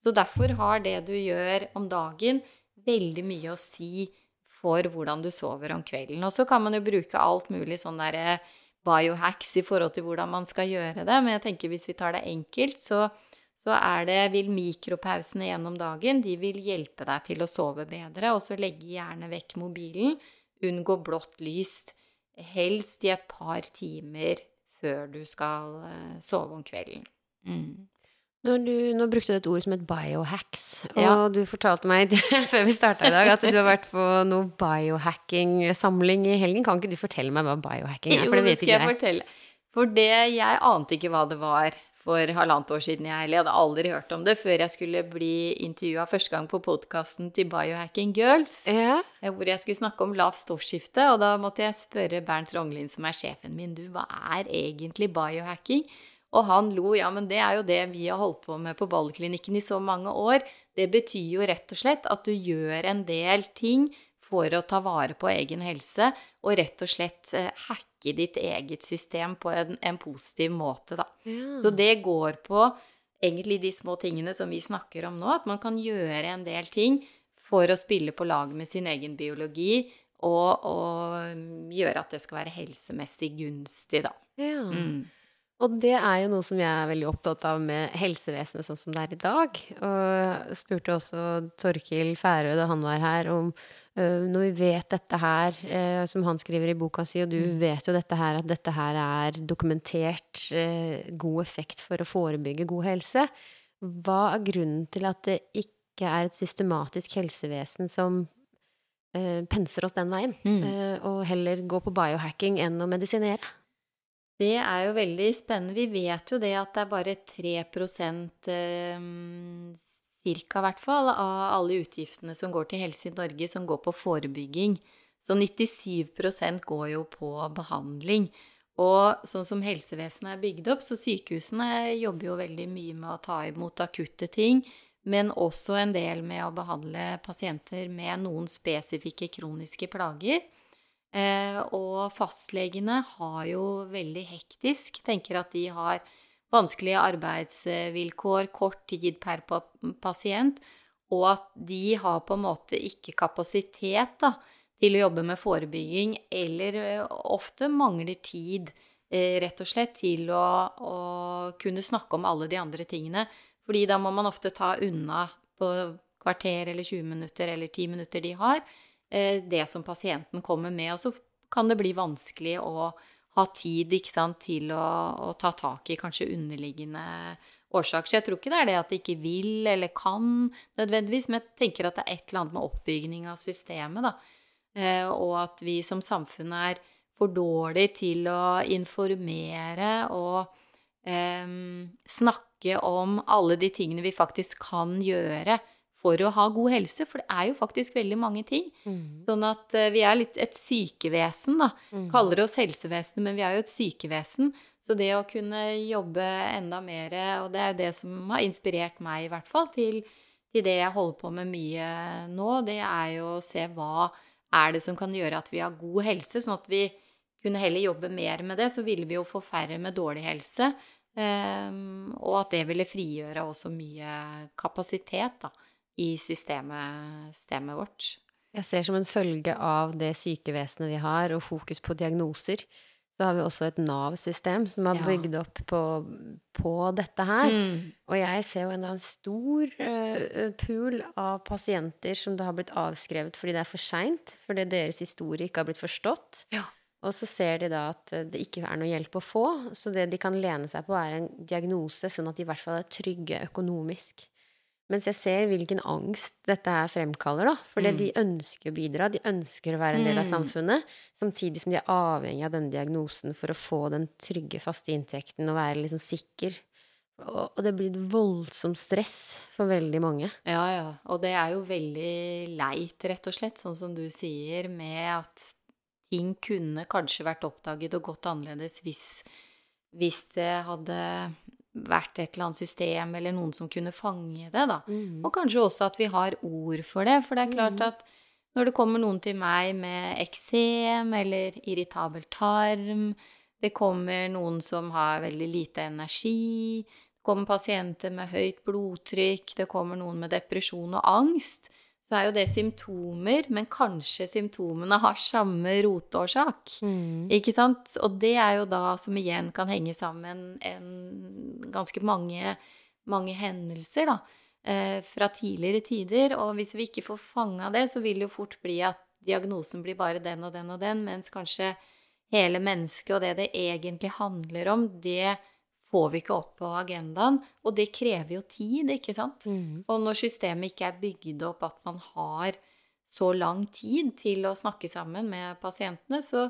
Så derfor har det du gjør om dagen, veldig mye å si for hvordan du sover om kvelden. Og så kan man jo bruke alt mulig sånn derre biohacks i forhold til hvordan man skal gjøre det. Men jeg tenker hvis vi tar det enkelt, så, så er det, vil mikropausene gjennom dagen de vil hjelpe deg til å sove bedre. Og så legge gjerne vekk mobilen. Unngå blått lys. Helst i et par timer før du skal eh, sove om kvelden. Mm. Du, nå brukte du et ord som het biohacks, og ja. du fortalte meg før vi starta i dag at du har vært på noe biohacking-samling i helgen. Kan ikke du fortelle meg hva biohacking er? For det vet ikke jeg. Jo, det skal jeg fortelle. For det, jeg ante ikke hva det var for halvannet år siden jeg heller. Jeg hadde aldri hørt om det før jeg skulle bli intervjua første gang på podkasten til Biohacking Girls. Ja. Eh, hvor jeg skulle snakke om lavt stoffskifte. Og da måtte jeg spørre Bernt Ronglin, som er sjefen min, du, hva er egentlig biohacking? Og han lo. Ja, men det er jo det vi har holdt på med på Ballklinikken i så mange år. Det betyr jo rett og slett at du gjør en del ting for å ta vare på egen helse, og rett og slett eh, hacke ditt eget system på en, en positiv måte, da. Ja. Så det går på egentlig de små tingene som vi snakker om nå, at man kan gjøre en del ting for å spille på lag med sin egen biologi, og, og gjøre at det skal være helsemessig gunstig, da. Ja. Mm. Og det er jo noe som jeg er veldig opptatt av med helsevesenet sånn som det er i dag. Og jeg spurte også Torkil Færø da han var her, om uh, når vi vet dette her, uh, som han skriver i boka si, og du mm. vet jo dette her, at dette her er dokumentert uh, god effekt for å forebygge god helse, hva er grunnen til at det ikke er et systematisk helsevesen som penser oss den veien, mm. og heller går på biohacking enn å medisinere? Det er jo veldig spennende. Vi vet jo det at det er bare 3 ca. cirka, i hvert fall, av alle utgiftene som går til helse i Norge, som går på forebygging. Så 97% går jo på behandling. Og sånn som helsevesenet er bygd opp, så sykehusene jobber jo veldig mye med å ta imot akutte ting, men også en del med å behandle pasienter med noen spesifikke kroniske plager. Eh, og fastlegene har jo veldig hektisk, tenker at de har vanskelige arbeidsvilkår, kort tid per pasient, og at de har på en måte ikke kapasitet da, til å jobbe med forebygging, eller eh, ofte mangler tid, eh, rett og slett, til å, å kunne snakke om alle de andre tingene. Fordi da må man ofte ta unna på kvarter eller 20 minutter eller 10 minutter de har, det som pasienten kommer med. Og så kan det bli vanskelig å ha tid sant, til å, å, ta tak i kanskje underliggende årsaker. Så jeg tror ikke det er det at de ikke vil eller kan nødvendigvis, men jeg tenker at det er et eller annet med oppbygning av systemet, da. Eh, og at vi som samfunn er for dårlige til å informere og eh, snakke om alle de tingene vi faktisk kan gjøre for å ha god helse, for det er jo faktisk veldig mange ting. Mm. Sånn at uh, vi er litt et sykevesen, da. Mm. Kaller oss helsevesenet, men vi er jo et sykevesen. Så det å kunne jobbe enda mer, og det er jo det som har inspirert meg i hvert fall til, til det jeg holder på med mye nå, det er jo å se hva er det som kan gjøre at vi har god helse, sånn at vi kunne heller jobbe mer med det, så ville vi jo få færre med dårlig helse. Um, og at det ville frigjøre også mye kapasitet, da i systemet, systemet vårt. Jeg ser som en følge av det sykevesenet vi har, og fokus på diagnoser, så har vi også et Nav-system som er bygd opp på, på dette her. Mm. Og jeg ser jo en stor uh, pool av pasienter som det har blitt avskrevet fordi det er for seint, fordi deres historie ikke har blitt forstått. Ja. Og så ser de da at det ikke er noe hjelp å få, så det de kan lene seg på, er en diagnose, sånn at de i hvert fall er trygge økonomisk. Mens jeg ser hvilken angst dette her fremkaller, da. For mm. de ønsker å bidra, de ønsker å være en del av mm. samfunnet. Samtidig som de er avhengig av denne diagnosen for å få den trygge, faste inntekten og være liksom sikker. Og, det blir et voldsomt stress for veldig mange. Ja, ja. Og det er jo veldig leit, rett og slett, sånn som du sier, med at ting kunne kanskje vært oppdaget og gått annerledes hvis, hvis det hadde vært et eller annet system eller noen som kunne fange det, da. Mm. Og kanskje også at vi har ord for det, for det er klart mm. at når det kommer noen til meg med eksem eller irritabel tarm, det kommer noen som har veldig lite energi, det kommer pasienter med høyt blodtrykk, det kommer noen med depresjon og angst, så er jo det symptomer, men kanskje symptomene har samme rotårsak. Mm. Ikke sant? Og det er jo da som igjen kan henge sammen en, ganske mange, mange hendelser, da, eh, fra tidligere tider. Og hvis vi ikke får fanga det, så vil det jo fort bli at diagnosen blir bare den og den og den, mens kanskje hele mennesket og det det egentlig handler om, det får vi ikke opp på agendaen. Og det krever jo tid, ikke sant? Mm. Og når systemet ikke er bygd opp at man har så lang tid til å snakke sammen med pasientene, så,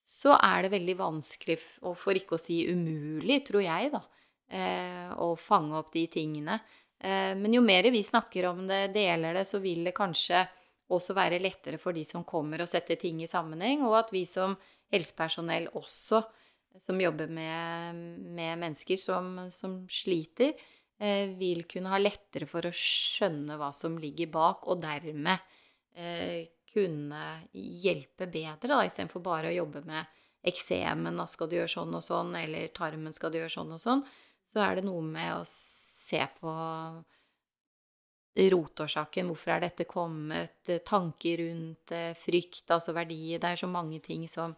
så er det veldig vanskelig, og for ikke å si umulig, tror jeg, da, eh, å fange opp de tingene. Eh, men jo mer vi snakker om det, deler det, så vil det kanskje også være lettere for de som kommer og setter ting i sammenheng, og at vi som helsepersonell også som jobber med, med mennesker som, som sliter, eh, vil kunne ha lettere for å skjønne hva som ligger bak, og dermed eh, kunne hjelpe bedre, da, istedenfor bare å jobbe med eksemen, skal du gjøre sånn og sånn, eller tarmen skal du gjøre sånn og sånn, så er det noe med å se på rotårsaken, hvorfor er dette kommet, tanker rundt frykt, altså verdier Det er så mange ting som,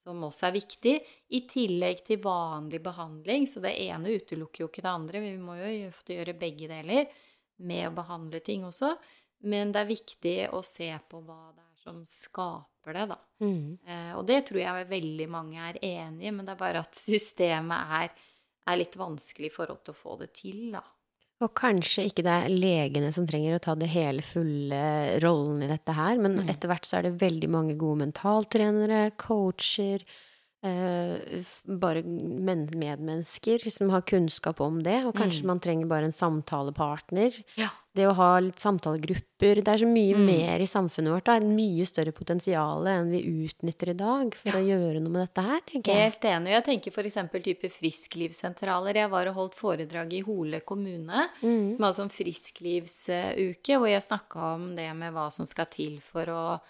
som også er viktig, i tillegg til vanlig behandling. Så det ene utelukker jo ikke det andre. Vi må jo ofte gjøre begge deler med å behandle ting også. Men det er viktig å se på hva det er som skaper det, da. Mm. Eh, og det tror jeg veldig mange er enig i, men det er bare at systemet er, er litt vanskelig i forhold til å få det til, da. Og kanskje ikke det er legene som trenger å ta det hele fulle rollen i dette her, men Mm. etter hvert så er det veldig mange gode mentaltrenere, coacher, eh, bare men medmennesker som har kunnskap om det, og kanskje Mm. man trenger bare en samtalepartner. Ja. Det å ha litt samtalegrupper. Det er så mye Mm. mer i samfunnet vårt. Det er mye større potensial enn vi utnytter i dag for Ja. å gjøre noe med dette her. Helt enig. Jeg tenker f.eks. type frisklivssentraler. Jeg var og holdt foredrag i Hole kommune, Mm. som altså en frisklivsuke, hvor jeg snakka om det med hva som skal til for å,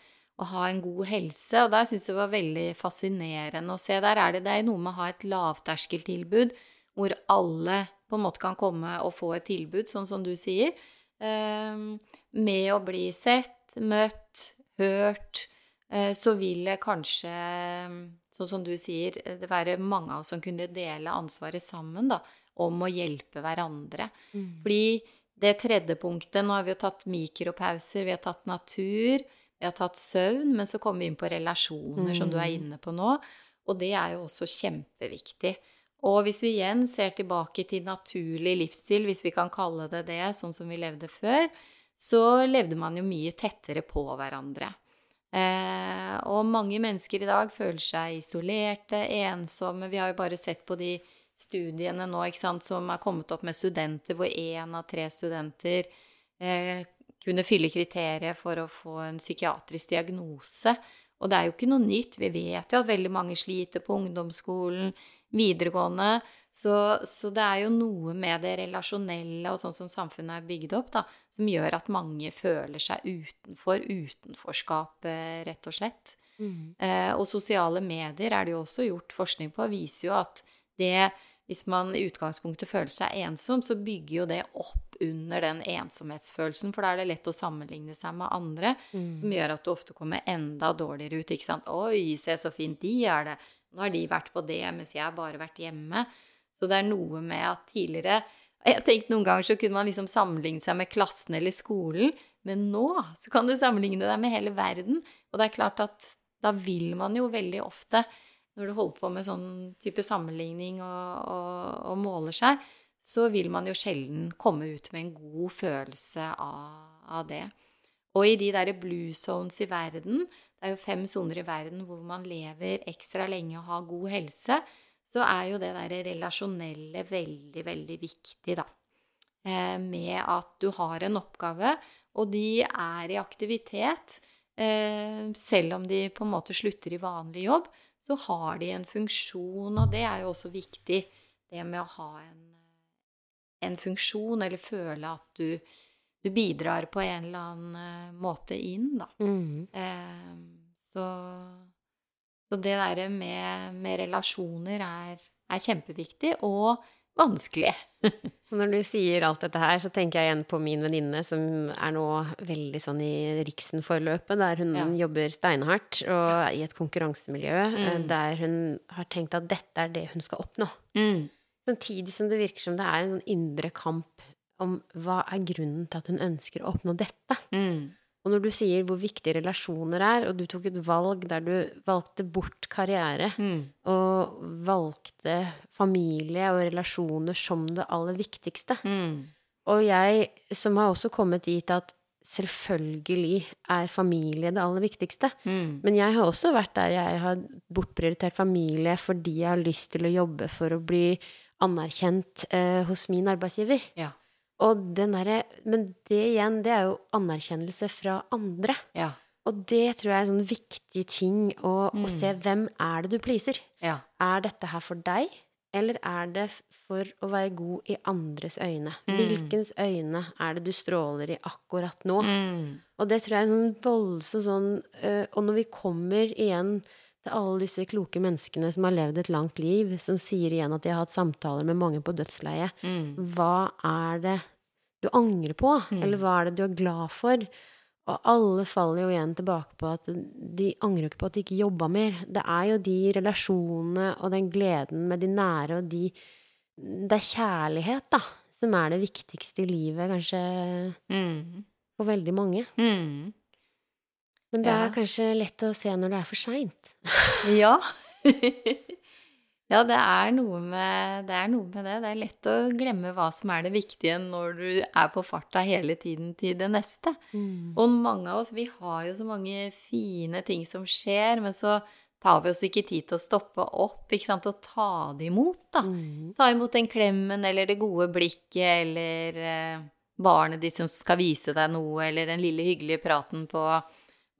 å ha en god helse. Og der syns jeg det var veldig fascinerende å se. Der er det, det er noe med å ha et lavterskeltilbud hvor alle på en måte kan komme og få et tilbud, sånn som du sier. Eh, med å bli sett, møtt, hørt, eh, så vil det kanskje, sånn som du sier, det være mange av oss som kunne dele ansvaret sammen, da, om å hjelpe hverandre. Mm. Fordi det tredje punktet, nå har vi jo tatt mikropauser, vi har tatt natur, vi har tatt søvn, men så kommer vi inn på relasjoner, som du er inne på nå, og det er jo også kjempeviktig. Og hvis vi igjen ser tilbake til naturlig livsstil, hvis vi kan kalle det det, sånn som vi levde før, så levde man jo mye tettere på hverandre. Eh, og mange mennesker i dag føler seg isolerte, ensomme. Vi har jo bare sett på de studiene nå sant, som er kommet opp med studenter, hvor én av tre studenter eh, kunne fylle kriteriet for å få en psykiatrisk diagnose. Og det er jo ikke noe nytt. Vi vet jo at veldig mange sliter på ungdomsskolen, videregående. Så, så det er jo noe med det relasjonelle og sånn som samfunnet er bygd opp, da, som gjør at mange føler seg utenfor utenforskapet, rett og slett. Mm. Eh, og sosiale medier er det jo også gjort forskning på, viser jo at det hvis man i utgangspunktet føler seg ensom, så bygger jo det opp under den ensomhetsfølelsen, for da er det lett å sammenligne seg med andre, som gjør at du ofte kommer enda dårligere ut. ikke sant? 'Oi, se så fint de er det'. Nå har de vært på det, mens jeg har bare vært hjemme. Så det er noe med at tidligere Jeg har tenkt noen ganger så kunne man liksom sammenligne seg med klassen eller skolen, men nå så kan du sammenligne deg med hele verden. Og det er klart at da vil man jo veldig ofte når du holder på med sånn type sammenligning og, og, og måler seg, så vil man jo sjelden komme ut med en god følelse av, av det. Og i de derre blue zones i verden, det er jo fem soner i verden hvor man lever ekstra lenge og har god helse, så er jo det derre relasjonelle veldig, veldig viktig, da. Eh, med at du har en oppgave, og de er i aktivitet. Eh, selv om de på en måte slutter i vanlig jobb, så har de en funksjon, og det er jo også viktig, det med å ha en, en funksjon, eller føle at du, du bidrar på en eller annen eh, måte inn, da. Mm. Eh, så, så det derre med, med relasjoner er, er kjempeviktig, og vanskelig. Når du sier alt dette her, så tenker jeg igjen på min venninne som er nå veldig sånn i Riksen-forløpet, der hun Ja. jobber steinhardt og i et konkurransemiljø eh, Mm. der hun har tenkt at dette er det hun skal oppnå. Mm. Samtidig som det virker som det er en sånn indre kamp om hva er grunnen til at hun ønsker å oppnå dette. Mm. Og når du sier hvor viktige relasjoner er, og du tok et valg der du valgte bort karriere, Mm. og valgte familie og relasjoner som det aller viktigste. Mm. Og jeg som har også kommet dit at selvfølgelig er familie det aller viktigste. Mm. Men jeg har også vært der jeg har bortprioritert familie fordi jeg har lyst til å jobbe for å bli anerkjent eh, hos min arbeidsgiver. Ja. Og den derre Men det igjen, det er jo anerkjennelse fra andre. Ja. Og det tror jeg er en sånn viktig ting å, å Mm. se hvem er det du pleaser. Ja. Er dette her for deg, eller er det for å være god i andres øyne? Mm. Hvilkens øyne er det du stråler i akkurat nå? Mm. Og det tror jeg er en sånn voldsom sånn Og når vi kommer igjen til alle disse kloke menneskene som har levd et langt liv, som sier igjen at de har hatt samtaler med mange på dødsleiet, Mm. hva er det du angrer på? Mm. Eller hva er det du er glad for? Og alle faller jo igjen tilbake på at de angrer ikke på at de ikke jobba mer. Det er jo de relasjonene og den gleden med de nære og de Det er kjærlighet, da, som er det viktigste i livet, kanskje, Mm. for veldig mange. Mm. Men det Ja. er kanskje lett å se når det er for seint. Ja. ja, det er, noe med, det er noe med det. Det er lett å glemme hva som er det viktige når du er på farta hele tiden til det neste. Og mange av oss, vi har jo så mange fine ting som skjer, men så tar vi oss ikke tid til å stoppe opp ikke sant, og ta det imot, da. Mm. Ta imot den klemmen eller det gode blikket eller eh, barnet ditt som skal vise deg noe, eller den lille hyggelige praten på,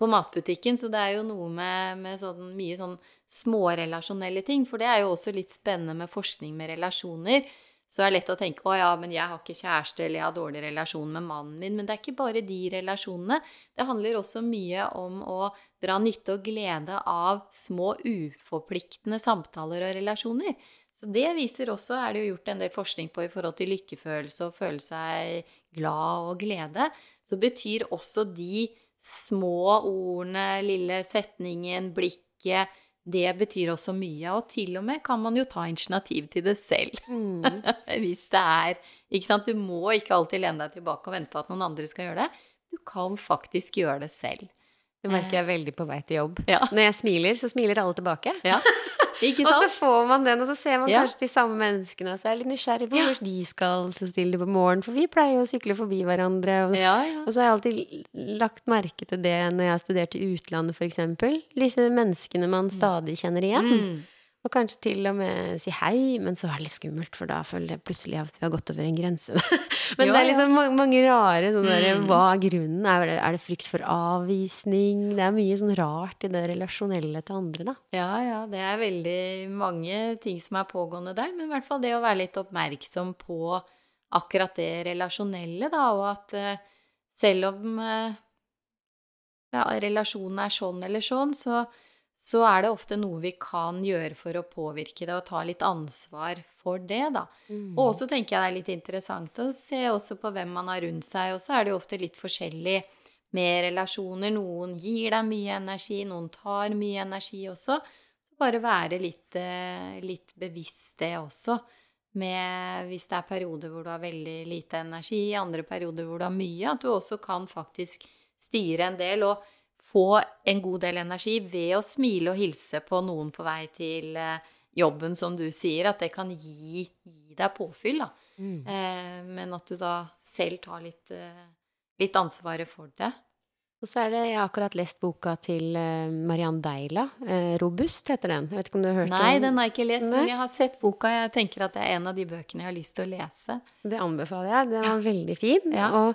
på matbutikken. Så det er jo noe med, med sånn, mye sånn smårelasjonelle ting, for det er jo også litt spennende med forskning med relasjoner. Så det er lett å tenke å ja, men jeg har ikke kjæreste, eller jeg har dårlig relasjon med mannen min. Men det er ikke bare de relasjonene. Det handler også mye om å dra nytte og glede av små uforpliktende samtaler og relasjoner. Så det viser også, er det jo gjort en del forskning på i forhold til lykkefølelse og føle seg glad og glede, så betyr også de små ordene, lille setningen, blikket, det betyr også mye. Og til og med kan man jo ta initiativ til det selv. Mm. Hvis det er Ikke sant, du må ikke alltid lene deg tilbake og vente på at noen andre skal gjøre det. Du kan faktisk gjøre det selv. Det merker jeg veldig på vei til jobb. Ja. Når jeg smiler, så smiler alle tilbake. Ja, Og så får man den, og så ser man Ja. kanskje de samme menneskene, og så er jeg litt nysgjerrig på hvor de skal så stille på morgenen, for vi pleier å sykle forbi hverandre. Og, og så har jeg alltid lagt merke til det når jeg har studert i utlandet, eksempel. Disse menneskene man stadig kjenner igjen. Mm. Og kanskje til og med si hei, men så er det litt skummelt, for da føler jeg plutselig at vi har gått over en grense. men jo, det er liksom mange, mange rare sånne der, Mm. Hva er grunnen? Er det, er det frykt for avvisning? Det er mye sånn rart i det relasjonelle til andre, da. Ja, ja, det er veldig mange ting som er pågående der, men i hvert fall det å være litt oppmerksom på akkurat det relasjonelle, da, og at eh, selv om eh, ja, relasjonen er sånn eller sånn, så, så er det ofte noe vi kan gjøre for å påvirke det og ta litt ansvar for det, da. Og også tenker jeg det er litt interessant å se også på hvem man har rundt seg, og så er det jo ofte litt forskjellig med relasjoner. Noen gir deg mye energi, noen tar mye energi også. Så bare være litt, eh, litt bevisst det også. Med, hvis det er perioder hvor du har veldig lite energi, andre perioder hvor du har mye, at du også kan faktisk styre en del og få en god del energi ved å smile og hilse på noen på vei til eh, jobben, som du sier, at det kan gi, gi deg påfyll, da. Eh, men at du da selv tar litt, eh, litt ansvaret for det. Og så er det, jeg har akkurat lest boka til eh, Mariann Deila. eh, 'Robust' heter den. Jeg vet ikke om du har hørt Nei, om den har jeg ikke lest, Nei. men jeg har sett boka. Jeg tenker at det er en av de bøkene jeg har lyst til å lese. Det anbefaler jeg. Den var veldig fin. Ja. Og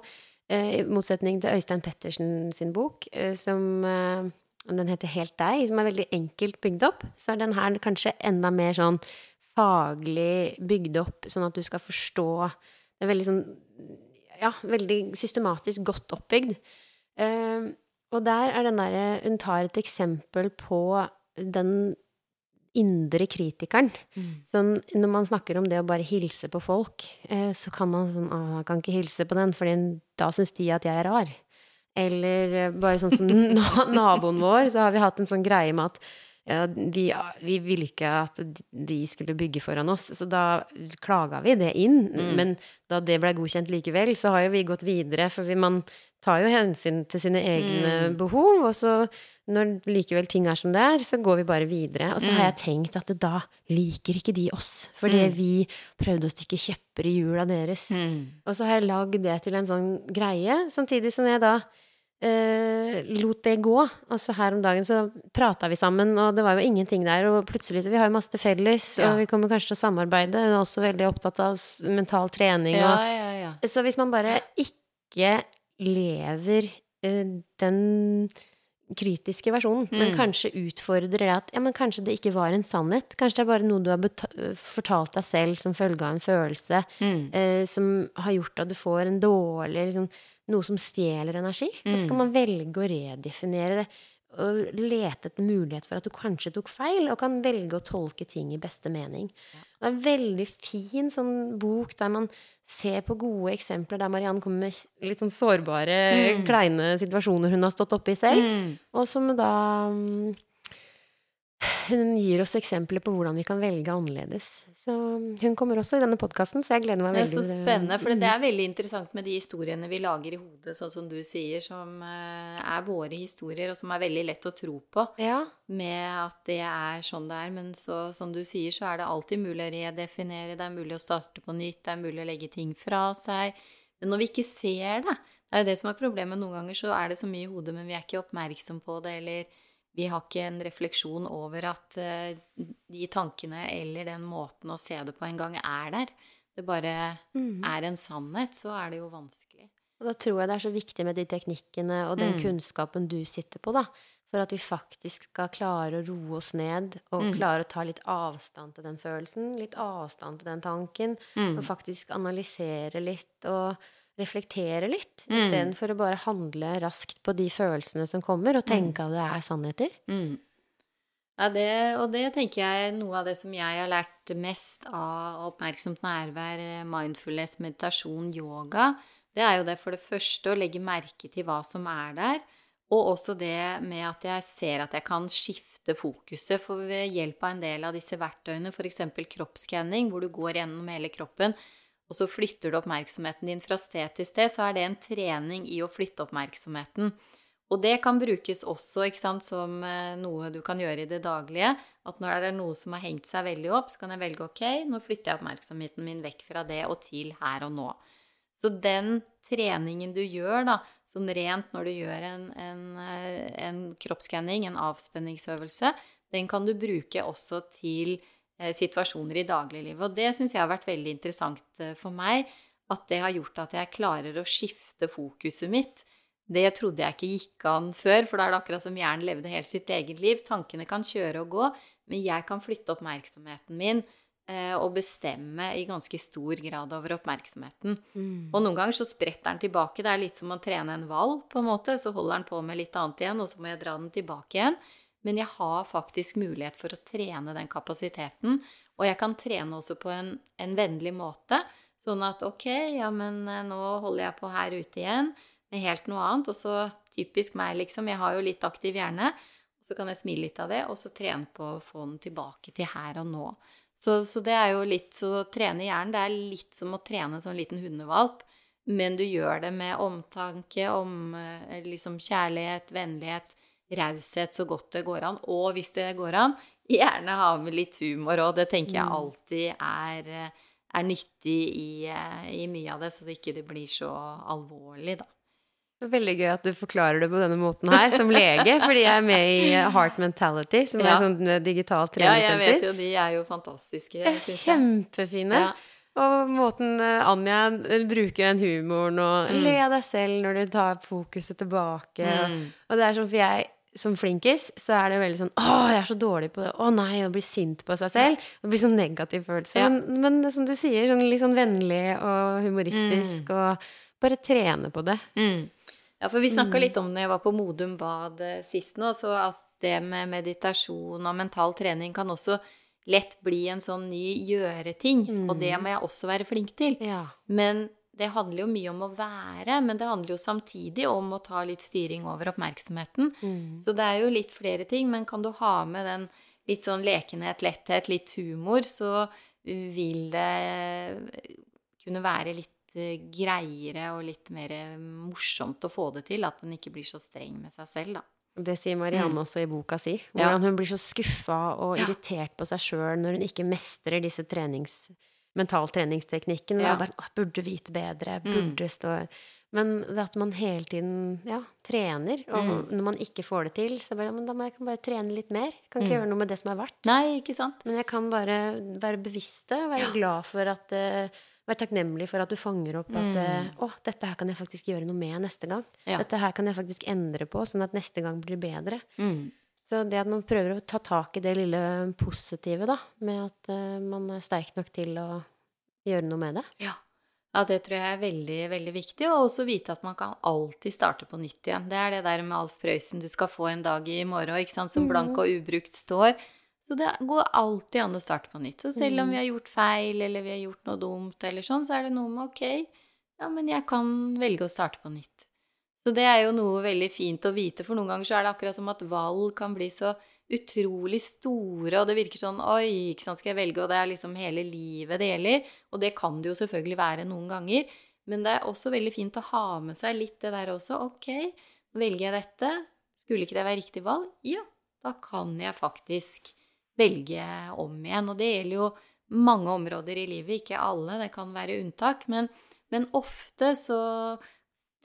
i motsetning til Øystein Pettersen sin bok, eh, som eh, den heter Helt deg, som er veldig enkelt bygd opp, så er den her kanskje enda mer sånn faglig bygd opp, sånn at du skal forstå Det er veldig sånn Ja, veldig systematisk godt oppbygd. Eh, og der er den derre Hun tar et eksempel på den indre kritikeren. Sånn, når man snakker om det å bare hilse på folk, eh, så kan man sånn Å, jeg kan ikke hilse på den, for da syns de at jeg er rar. Eller eh, bare sånn som naboen vår, så har vi hatt en sånn greie med at ja, vi, vi ville ikke at de skulle bygge foran oss, så da klaga vi det inn. Men da det ble godkjent likevel, så har jo vi gått videre, for vi, man tar jo hensyn til sine egne behov, og så når likevel ting er som det er, så går vi bare videre. Og så har jeg tenkt at da liker ikke de oss, fordi vi prøvde å stikke kjepper i hjula deres. Og så har jeg lagd det til en sånn greie, samtidig som jeg da eh, lot det gå. Og så her om dagen så prata vi sammen, og det var jo ingenting der. Og plutselig så Vi har jo masse til felles, Ja. og vi kommer kanskje til å samarbeide. Hun er også veldig opptatt av mental trening. Ja, Og, ja, ja. så hvis man bare ikke lever eh, den kritiske versjonen, men Mm. kanskje utfordrer det at ja, men kanskje det ikke var en sannhet. Kanskje det er bare noe du har fortalt deg selv som følge av en følelse Mm. eh, som har gjort at du får en dårlig liksom, Noe som stjeler energi. Og så Mm. kan man velge å redefinere det. Å lete etter mulighet for at du kanskje tok feil, og kan velge å tolke ting i beste mening. Det er en veldig fin sånn bok der man ser på gode eksempler der Mariann kommer med litt sånn sårbare, mm. kleine situasjoner hun har stått oppi selv, mm. og som da mm, hun gir oss eksempler på hvordan vi kan velge annerledes. Så hun kommer også i denne podkasten, så jeg gleder meg veldig. Det er så spennende, for det er veldig interessant med de historiene vi lager i hodet, sånn som du sier, som eh, er våre historier, og som er veldig lett å tro på. Ja. Med at det er sånn det er. Men så, som du sier, så er det alltid mulig å redefinere, det er mulig å starte på nytt, det er mulig å legge ting fra seg. Men når vi ikke ser det, det er jo det som er problemet. Noen ganger så er det så mye i hodet, men vi er ikke oppmerksom på det, eller vi har ikke en refleksjon over at uh, de tankene eller den måten å se det på en gang er der. Det bare mm. er en sannhet, så er det jo vanskelig. Og da tror jeg det er så viktig med de teknikkene og den mm. kunnskapen du sitter på, da. For at vi faktisk skal klare å roe oss ned og mm. klare å ta litt avstand til den følelsen. Litt avstand til den tanken. Mm. Og faktisk analysere litt og reflektere litt, mm. istedenfor å bare handle raskt på de følelsene som kommer, og tenke mm. at det er sannheter. Mm. Ja, det, og det tenker jeg er noe av det som jeg har lært mest av oppmerksomt nærvær, mindfulness, meditasjon, yoga. Det er jo det for det første å legge merke til hva som er der, og også det med at jeg ser at jeg kan skifte fokuset. For ved hjelp av en del av disse verktøyene, f.eks. kroppsskanning, hvor du går gjennom hele kroppen, og så flytter du oppmerksomheten din fra sted til sted, så er det en trening i å flytte oppmerksomheten. Og det kan brukes også sant, som eh, noe du kan gjøre i det daglige. At når det er noe som har hengt seg veldig opp, så kan jeg velge ok, nå flytter jeg oppmerksomheten min vekk fra det og til her og nå. Så den treningen du gjør, da, sånn rent når du gjør en, en, eh, en kroppsskanning, en avspenningsøvelse, den kan du bruke også til situasjoner i dagliglivet. Og det syns jeg har vært veldig interessant eh, for meg. At det har gjort at jeg klarer å skifte fokuset mitt. Det trodde jeg ikke gikk an før, for da er det akkurat som hjernen levde helt sitt eget liv. Tankene kan kjøre og gå, men jeg kan flytte oppmerksomheten min eh, og bestemme i ganske stor grad over oppmerksomheten. Mm. Og noen ganger så spretter den tilbake. Det er litt som å trene en hval, på en måte. Så holder den på med litt annet igjen, og så må jeg dra den tilbake igjen. Men jeg har faktisk mulighet for å trene den kapasiteten. Og jeg kan trene også på en, en vennlig måte. Sånn at ok, ja, men eh, nå holder jeg på her ute igjen med helt noe annet. Og så typisk meg, liksom. Jeg har jo litt aktiv hjerne. Så kan jeg smile litt av det, og så trene på å få den tilbake til her og nå. Så, så det er jo litt så å trene hjernen, det er litt som å trene som en liten hundevalp. Men du gjør det med omtanke, om eh, liksom kjærlighet, vennlighet raushet så godt det går an. Og hvis det går an, gjerne ha med litt humor òg. Det tenker jeg mm. alltid er, er nyttig i, i, mye av det, så det ikke blir så alvorlig, da. Veldig gøy at du forklarer det på denne måten her, som lege, fordi jeg er med i Heart Mentality, som ja. er sånn digitalt treningssenter. Ja, jeg vet jo, de er jo fantastiske. Kjempefine. Ja. Og måten eh, Anja bruker den humoren og mm. le av deg selv når du tar fokuset tilbake. Mm. Og det er sånn, for jeg som flinkis, så er det veldig sånn Å, jeg er så dårlig på det. Å nei, å bli sint på seg selv. Det blir sånn negativ følelse. Ja. Men, men, som du sier, sånn litt sånn vennlig og humoristisk, mm. og bare trene på det. Mm. Ja, for vi snakka mm. litt om det jeg var på Modum Bad sist nå, så at det med meditasjon og mental trening kan også lett bli en sånn ny gjøre-ting. Og det mm. må jeg også være flink til. Ja. Men det handler jo mye om å være, men det handler jo samtidig om å ta litt styring over oppmerksomheten. Mm. Så det er jo litt flere ting, men kan du ha med den litt sånn lekenhet, letthet, litt humor, så vil det kunne være litt eh, greiere og litt mer morsomt å få det til. At den ikke blir så streng med seg selv, da. Det sier Marianne mm. også i boka si. Hvordan hun blir så skuffa og irritert på seg sjøl når hun ikke mestrer disse trenings mentaltreningsteknikken. Ja. Bare, å, burde vite bedre, mm. burde stå Men det at man hele tiden ja, trener, og mm. når man ikke får det til, så bare, da må jeg bare trene litt mer. Jeg kan ikke mm. gjøre noe med det som er verdt. Nei, ikke sant? Men jeg kan bare være bevisst det, være ja. glad for at uh, Være takknemlig for at du fanger opp at uh, å, dette her kan jeg faktisk gjøre noe med neste gang. Ja. Dette her kan jeg faktisk endre på, sånn at neste gang blir bedre. Mm. Så det at man prøver å ta tak i det lille positive, da, med at uh, man er sterk nok til å gjøre noe med det. Ja. Ja, det tror jeg er veldig, veldig viktig. Og også vite at man kan alltid starte på nytt igjen. Det er det der med Alf Prøysen du skal få en dag i morgen, ikke sant, som blank og ubrukt står. Så det går alltid an å starte på nytt. Så selv om vi har gjort feil, eller vi har gjort noe dumt, eller sånn, så er det noe med ok, ja, men jeg kan velge å starte på nytt. Så det er jo noe veldig fint å vite, for noen ganger så er det akkurat som at valg kan bli så utrolig store, og det virker sånn Oi, ikke sant, skal jeg velge? Og det er liksom hele livet det gjelder. Og det kan det jo selvfølgelig være noen ganger. Men det er også veldig fint å ha med seg litt det der også. Ok, velger jeg dette? Skulle ikke det være riktig valg? Ja, da kan jeg faktisk velge om igjen. Og det gjelder jo mange områder i livet, ikke alle, det kan være unntak. Men, men ofte så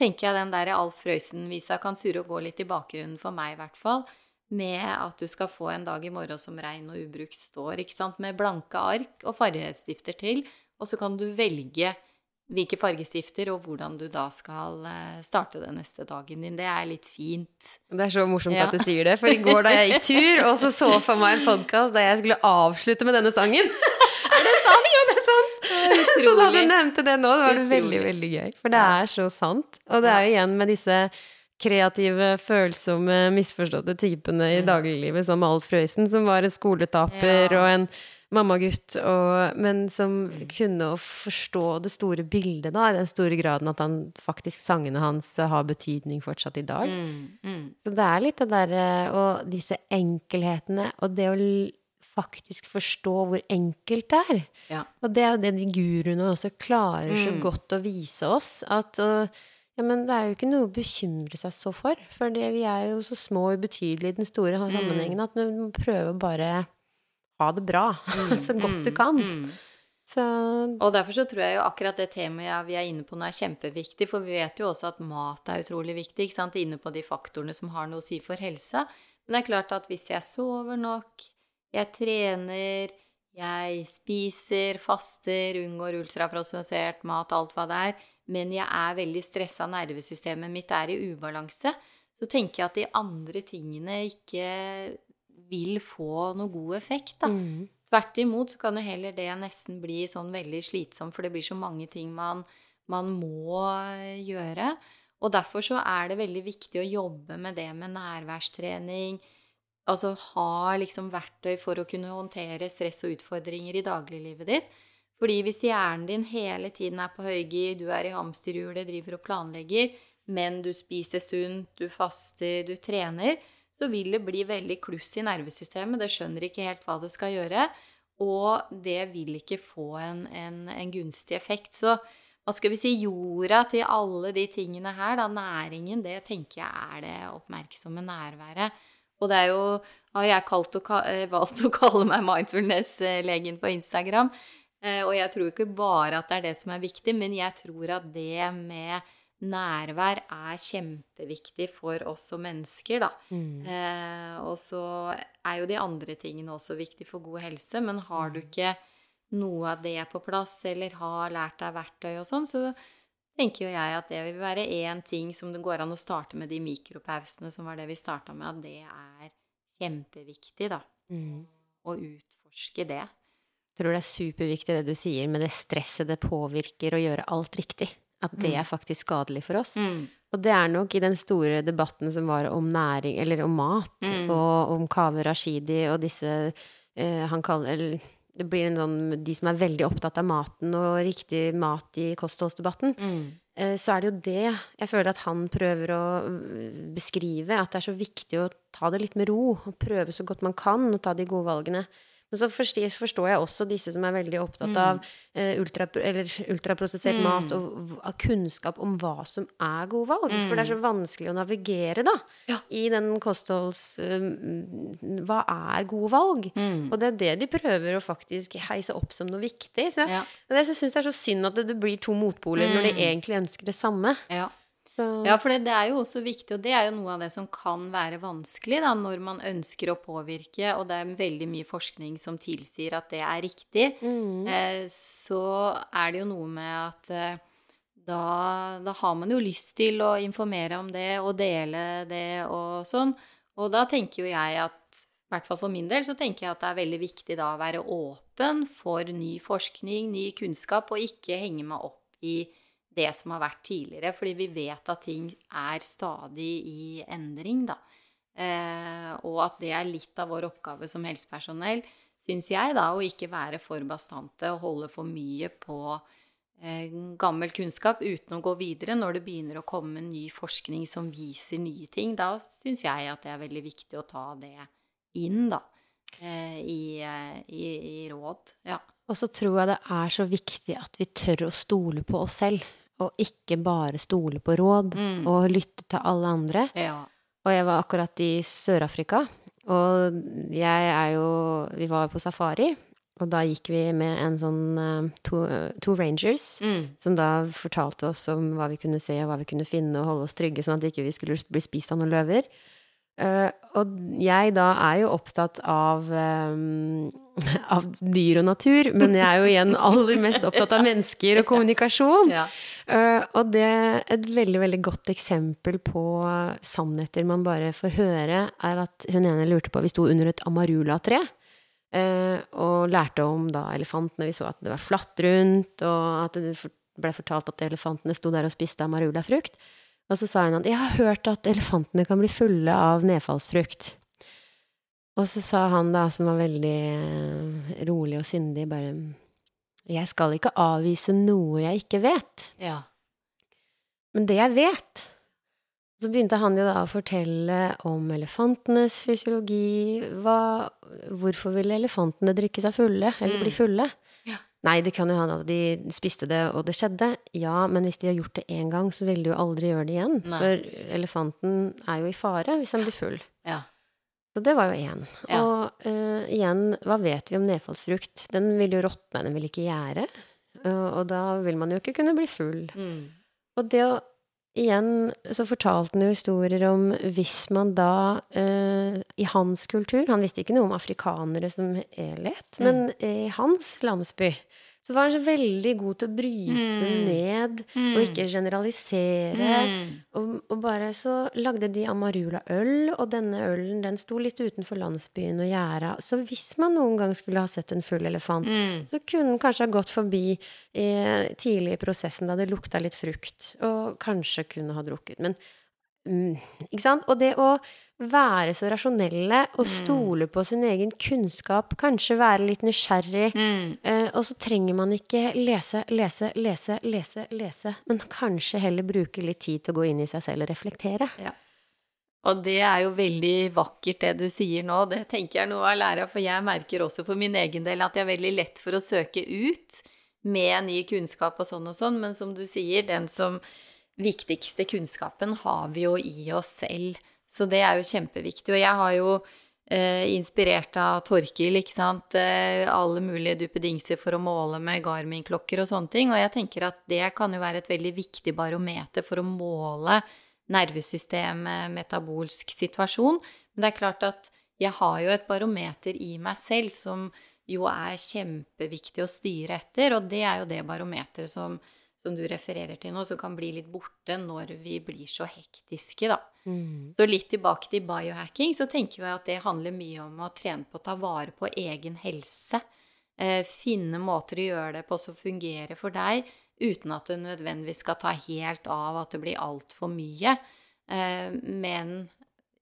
tenker jeg den der Alf Røysen-visa kan surre og gå litt i bakgrunnen for meg, i hvert fall med at du skal få en dag i morgen som rein og ubrukt står, ikke sant, med blanke ark og fargestifter til, og så kan du velge hvilke fargestifter og hvordan du da skal eh, starte den neste dagen din. Det er litt fint. Det er så morsomt ja. at du sier det, for i går da jeg gikk tur, og så så for meg en podkast der jeg skulle avslutte med denne sangen Er det sant? ja, det er sant! Det så da du nevnte det nå, det var utrolig. veldig, veldig gøy. For det er så sant. Og det er jo igjen med disse kreative, følsomme, misforståtte typene i mm. dagliglivet, som Alf Frøysen, som var en skoletaper og en mammagutt, og, men som kunne kunne forstå det store bildet, da, i den store graden at han faktisk sangene hans har betydning fortsatt i dag. Mm, mm. Så det er litt det derre Og disse enkelhetene, og det å faktisk forstå hvor enkelt det er. Ja. Og det er jo det de guruene også klarer så mm. godt å vise oss. At uh, ja, men det er jo ikke noe å bekymre seg så for. For det, vi er jo så små og ubetydelige i den store mm. sammenhengen at du må prøve å bare ha det bra mm. så godt du mm. kan. Mm. Så. Og derfor så tror jeg jo akkurat det temaet vi er inne på nå, er kjempeviktig. For vi vet jo også at mat er utrolig viktig. ikke sant? Inne på de faktorene som har noe å si for helsa. Men det er klart at hvis jeg sover nok, jeg trener, jeg spiser, faster, unngår ultraprosessert mat, alt hva det er, men jeg er veldig stressa, nervesystemet mitt er i ubalanse, så tenker jeg at de andre tingene ikke vil få noe god effekt, da. Mm. Tvert imot så kan jo heller det nesten bli sånn veldig slitsomt, for det blir så mange ting man, man må gjøre. Og derfor så er det veldig viktig å jobbe med det med nærværstrening. Altså ha liksom verktøy for å kunne håndtere stress og utfordringer i dagliglivet ditt. Fordi hvis hjernen din hele tiden er på høygir, du er i hamsterhjulet, driver og planlegger, men du spiser sunt, du faster, du trener, så vil det bli veldig kluss i nervesystemet. Det skjønner ikke helt hva det skal gjøre, og det vil ikke få en, en, en gunstig effekt. Så hva skal vi si, jorda til alle de tingene her, da, næringen, det tenker jeg er det oppmerksomme nærværet. Og det er jo har jeg å, eh, valgt å kalle meg mindfulness-legen på Instagram. Eh, og jeg tror ikke bare at det er det som er viktig, men jeg tror at det med nærvær er kjempeviktig for oss som mennesker, da. Mm. Eh, og så er jo de andre tingene også viktig for god helse, men har du mm. ikke noe av det på plass, eller har lært deg verktøy og sånn, så tenker jo jeg at det vil være én ting som det går an å starte med de mikropausene, som var det vi starta med, at det er kjempeviktig, da. Mm. Å utforske det Jeg tror det er superviktig det du sier med det stresset det påvirker å gjøre alt riktig. At det mm. er faktisk skadelig for oss. Mm. Og det er nok i den store debatten som var om næring, eller om mat, mm. og om Kaveh Rashidi og disse uh, Han kaller det blir en sånn De som er veldig opptatt av maten og riktig mat i kostholdsdebatten. Mm. Uh, så er det jo det jeg føler at han prøver å mm, beskrive. At det er så viktig å ta det litt med ro. Og prøve så godt man kan å ta de gode valgene. Men så forstår jeg også disse som er veldig opptatt av uh, ultra, ultraprosessert mm. mat og av kunnskap om hva som er gode valg. Mm. For det er så mm. vanskelig å navigere, da, ja. i den kostholds... Uh, hva er gode valg? Mm. Og det er det de prøver å faktisk heise opp som noe viktig. Så ja. jeg syns det er så synd at det, det blir to motpoler når de mm. egentlig ønsker det samme. Ja. Ja, for det, det, er jo også viktig, og det er jo noe av det som kan være vanskelig da, når man ønsker å påvirke, og det er veldig mye forskning som tilsier at det er riktig, mm. eh, så er det jo noe med at eh, da, da, har man jo lyst til å informere om det og dele det og sånn. Og da tenker jo jeg at i hvert fall for min del så tenker jeg at det er veldig viktig da å være åpen for ny forskning, ny kunnskap, og ikke henge meg opp i det som har vært tidligere, fordi vi vet at ting er stadig i endring, da. Eh, og at det er litt av vår oppgave som helsepersonell, syns jeg, da, å ikke være for bastante og holde for mye på eh, gammel kunnskap uten å gå videre. Når det begynner å komme ny forskning som viser nye ting, da syns jeg at det er veldig viktig å ta det inn, da. Eh, i, eh, i, i råd. Ja. Og så tror jeg det er så viktig at vi tør å stole på oss selv. Og ikke bare stole på råd Mm. og lytte til alle andre. ja. Og jeg var akkurat i Sør-Afrika, og jeg er jo Vi var på safari, og da gikk vi med en sånn eh, to, to rangers. Mm. Som da fortalte oss om hva vi kunne se, og hva vi kunne finne, og holde oss trygge, sånn at ikke vi skulle bli spist av noen løver. Uh, og jeg da er jo opptatt av, eh, av dyr og natur, men jeg er jo igjen aller mest opptatt av mennesker og kommunikasjon. Ja. Uh, og det et veldig, veldig godt eksempel på sannheter man bare får høre, er at hun ene lurte på Vi sto under et amarula-tre. Uh, og lærte om da elefantene. Vi så at det var flatt rundt, og at det ble fortalt at elefantene sto der og spiste amarula-frukt. Og så sa hun at 'jeg har hørt at elefantene kan bli fulle av nedfallsfrukt'. Og så sa han da, som var veldig eh, rolig og sindig, bare 'Jeg skal ikke avvise noe jeg ikke vet'. ja. Men det jeg vet Så begynte han jo da å fortelle om elefantenes fysiologi. Hva, hvorfor ville elefantene drikke seg fulle, eller bli Mm. fulle? Ja. Nei, det kan jo hende at de spiste det, og det skjedde. Ja, men hvis de har gjort det én gang, så vil de jo aldri gjøre det igjen. Nei. For elefanten er jo i fare hvis han blir full. ja. Så det var jo én. Ja. Og uh, igjen, hva vet vi om nedfallsfrukt? Den vil jo råtne, den vil ikke gjære. Og- og da vil man jo ikke kunne bli full. Mm. Og det å Igjen så fortalte han jo historier om hvis man da uh, I hans kultur Han visste ikke noe om afrikanere som helhet, Mm. men i hans landsby så var han så veldig god til å bryte Mm. ned Mm. og ikke generalisere. Mm. Og, og bare så lagde de Amarula-øl, og denne ølen den sto litt utenfor landsbyen og gjerda. Så hvis man noen gang skulle ha sett en full elefant, Mm. så kunne den kanskje ha gått forbi eh, tidlig i prosessen da det lukta litt frukt, og kanskje kunne ha drukket. Men Ikke sant? Og det å være så rasjonelle og stole på sin egen kunnskap, kanskje være litt nysgjerrig, Mm. Uh, og så trenger man ikke lese, lese, lese, lese, lese, men kanskje heller bruke litt tid til å gå inn i seg selv og reflektere. Og det er jo veldig vakkert det du sier nå, det tenker jeg er noe av lære for jeg merker også for min egen del at jeg er veldig lett for å søke ut med ny kunnskap og sånn og sånn, men som du sier, den som viktigste kunnskapen har vi jo i oss selv, så det er jo kjempeviktig. Og jeg har jo eh, inspirert av Torkil, ikke sant, eh, alle mulige duppedingser for å måle med Garmin-klokker og sånne ting, og jeg tenker at det kan jo være et veldig viktig barometer for å måle nervesystemet, metabolsk situasjon. Men det er klart at jeg har jo et barometer i meg selv som jo er kjempeviktig å styre etter, og det er jo det barometeret som, som du refererer til nå, som kan bli litt borte når vi blir så hektiske, da. Så litt tilbake til biohacking, så tenker jeg at det handler mye om å trene på å ta vare på egen helse. Eh, finne måter å gjøre det på som fungerer for deg, uten at det nødvendigvis skal ta helt av at det blir altfor mye. Eh, men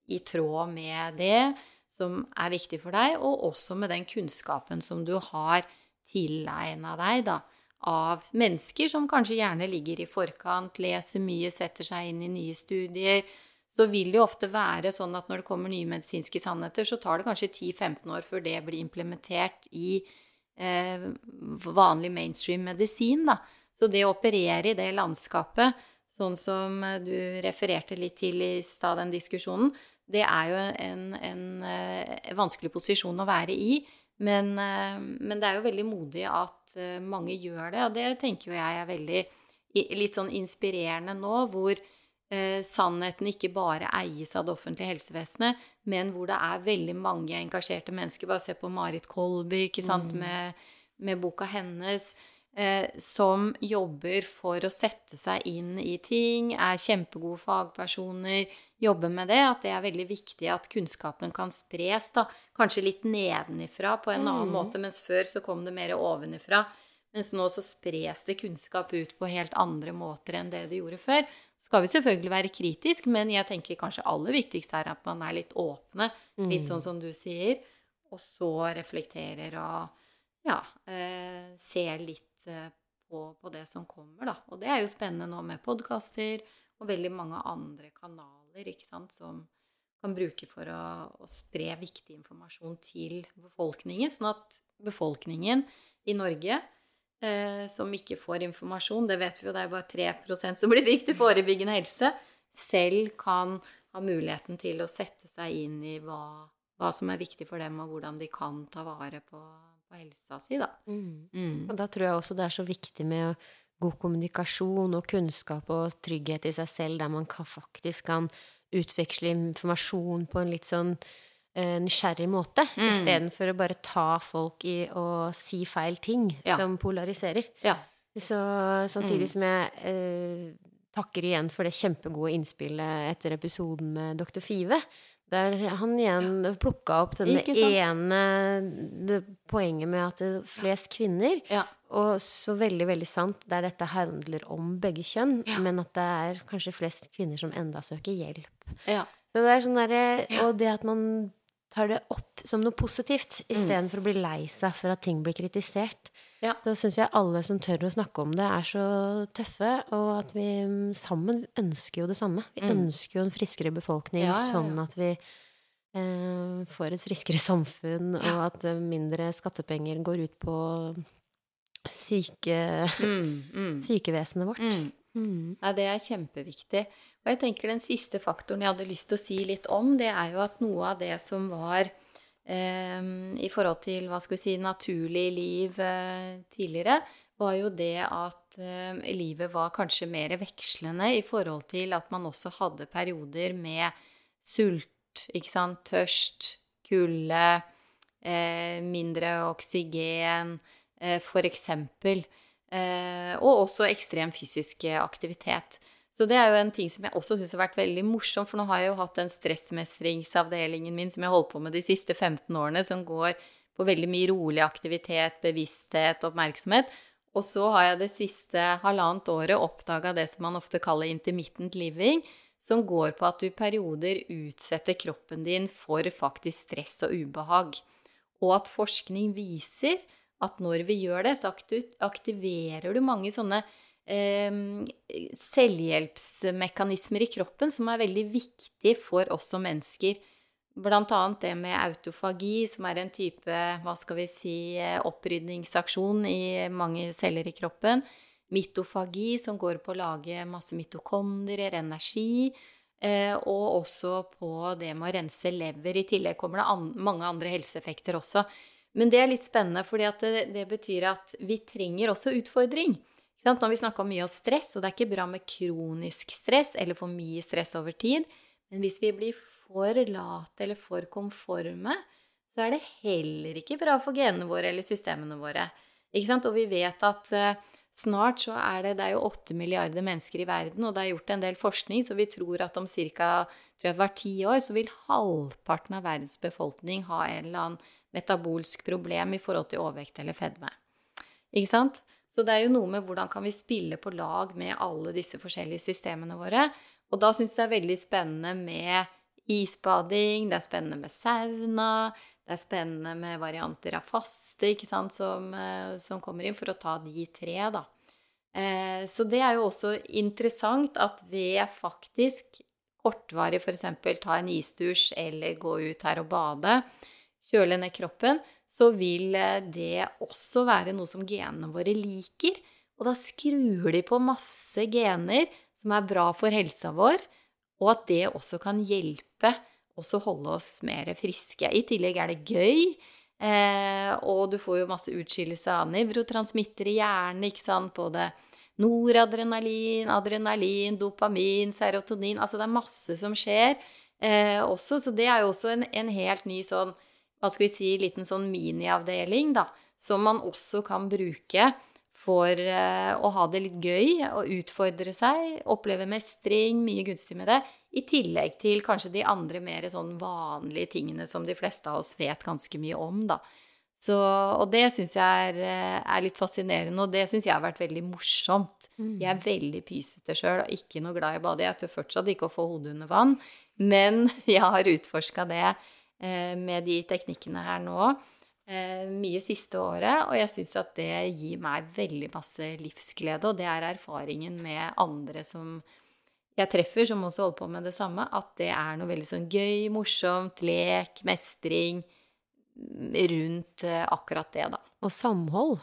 i tråd med det som er viktig for deg, og også med den kunnskapen som du har tilegna deg, da, av mennesker som kanskje gjerne ligger i forkant, leser mye, setter seg inn i nye studier, så vil det jo ofte være sånn at når det kommer nye medisinske sannheter, så tar det kanskje 10-15 år før det blir implementert i eh, vanlig mainstream medisin, da. Så det å operere i det landskapet, sånn som eh, du refererte litt til i stad, den diskusjonen, det er jo en, en, eh, vanskelig posisjon å være i. Men, eh, men det er jo veldig modig at eh, mange gjør det, og det tenker jo jeg er veldig litt sånn inspirerende nå, hvor eh, sannheten ikke bare eies av det offentlige helsevesenet, men hvor det er veldig mange engasjerte mennesker. Bare se på Marit Kolby, ikke sant, med, med boka hennes, eh, som jobber for å sette seg inn i ting, er kjempegode fagpersoner, jobber med det, at det er veldig viktig at kunnskapen kan spres, da, kanskje litt nedenifra på en annen måte, mens før så kom det mer ovenifra. Mens nå så spres det kunnskap ut på helt andre måter enn det det gjorde før. Så skal vi selvfølgelig være kritisk, men jeg tenker kanskje aller viktigst er at man er litt åpne, litt sånn som du sier, og så reflekterer og ja, eh, ser litt eh, på, på, det som kommer, da. Og det er jo spennende nå med podkaster og veldig mange andre kanaler, ikke sant, som kan bruke for å, å, spre viktig informasjon til befolkningen, sånn at befolkningen i Norge eh, som ikke får informasjon, det vet vi jo, det er bare 3% som blir viktig forebyggende helse, selv kan ha muligheten til å sette seg inn i hva, hva som er viktig for dem, og hvordan de kan ta vare på, på helsa si, da. Mm. Mm. Og da tror jeg også det er så viktig med god kommunikasjon og kunnskap og trygghet i seg selv, der man kan, faktisk kan utveksle informasjon på en litt sånn uh, nysgjerrig måte, mm. istedenfor å bare ta folk i å si feil ting ja. som polariserer. Ja. Så samtidig mm. som jeg eh, takker igjen for det kjempegode innspillet etter episoden med Dr. Five, der han igjen ja. plukka opp denne ene det poenget med at det er flest kvinner ja. Og så veldig, veldig sant, der dette handler om begge kjønn, ja. men at det er kanskje flest kvinner som enda søker hjelp. Ja. Så det er sånn der. Og det at man tar det opp som noe positivt, istedenfor mm. å bli lei seg for at ting blir kritisert. Ja. Så syns jeg alle som tør å snakke om det, er så tøffe, og at vi sammen ønsker jo det samme. Vi mm. ønsker jo en friskere befolkning, ja, ja, sånn at vi eh, får et friskere samfunn, og at mindre skattepenger går ut på syke, mm, mm. sykevesenet vårt. Mm. Ja, det er kjempeviktig. Og jeg tenker den siste faktoren jeg hadde lyst til å si litt om, det er jo at noe av det som var eh, i forhold til hva skal vi si, naturlig liv eh, tidligere, var jo det at eh, livet var kanskje mer vekslende i forhold til at man også hadde perioder med sult, ikke sant, tørst, kulde, eh, mindre oksygen, eh, eksempel. Eh, og også ekstrem fysisk aktivitet. Så det er jo en ting som jeg også syns har vært veldig morsom, for nå har jeg jo hatt den stressmestringsavdelingen min som jeg holdt på med de siste 15 årene, som går på veldig mye rolig aktivitet, bevissthet, oppmerksomhet. Og så har jeg det siste halvannet året oppdaga det som man ofte kaller intermittent living, som går på at du i perioder utsetter kroppen din for faktisk stress og ubehag. Og at forskning viser at når vi gjør det, så aktiverer du mange sånne eh, selvhjelpsmekanismer i kroppen som er veldig viktig for oss som mennesker. Blant annet det med autofagi, som er en type hva skal vi si, opprydningsaksjon i mange celler i kroppen. Mitofagi, som går på å lage masse mitokondrier, energi. Eh, og også på det med å rense lever. I tillegg kommer det an mange andre helseeffekter også. Men det er litt spennende, fordi det, det, betyr at vi trenger også utfordring. Nå har vi snakka mye om stress, og det er ikke bra med kronisk stress eller for mye stress over tid. Men hvis vi blir for late eller for konforme, så er det heller ikke bra for genene våre eller systemene våre. Og vi vet at uh, snart så er det, det er jo 8 milliarder mennesker i verden, og det er gjort en del forskning, så vi tror at om ca. hvert ti år så vil halvparten av verdens befolkning ha en eller annen metabolsk problem i forhold til overvekt eller fedme. Ikke sant? Så det er jo noe med hvordan kan vi spille på lag med alle disse forskjellige systemene våre. Og da syns jeg det er veldig spennende med isbading, det er spennende med sauna, det er spennende med varianter av faste ikke sant, som, eh, som kommer inn, for å ta de tre, da. Eh, så det er jo også interessant at ved faktisk kortvarig f.eks. ta en isdusj eller gå ut her og bade, kjøle ned kroppen, så vil eh, det også være noe som genene våre liker. Og da skrur de på masse gener som er bra for helsa vår, og at det også kan hjelpe oss å holde oss mer friske. I tillegg er det gøy, eh, og du får jo masse utskillelse av nevrotransmitter i hjernen, ikke sant, både noradrenalin, adrenalin, dopamin, serotonin Altså det er masse som skjer eh, også, så det er jo også en, en helt ny sånn hva skal vi si, liten sånn miniavdeling, da, som man også kan bruke for uh, å ha det litt gøy og utfordre seg, oppleve mestring, mye gunstig med det, i tillegg til kanskje de andre mer sånn vanlige tingene som de fleste av oss vet ganske mye om, da. Så, og det syns jeg er, eh, er, litt fascinerende, og det syns jeg har vært veldig morsomt. Mm. Jeg er veldig pysete sjøl og ikke noe glad i å bade. Jeg tør fortsatt ikke å få hodet under vann, men jeg har utforska det eh, med de teknikkene her nå eh, mye siste året, og jeg syns at det gir meg veldig masse livsglede, og det er erfaringen med andre som jeg treffer, som også holder på med det samme, at det er noe veldig sånn gøy, morsomt, lek, mestring rundt eh, akkurat det, da. Og samhold.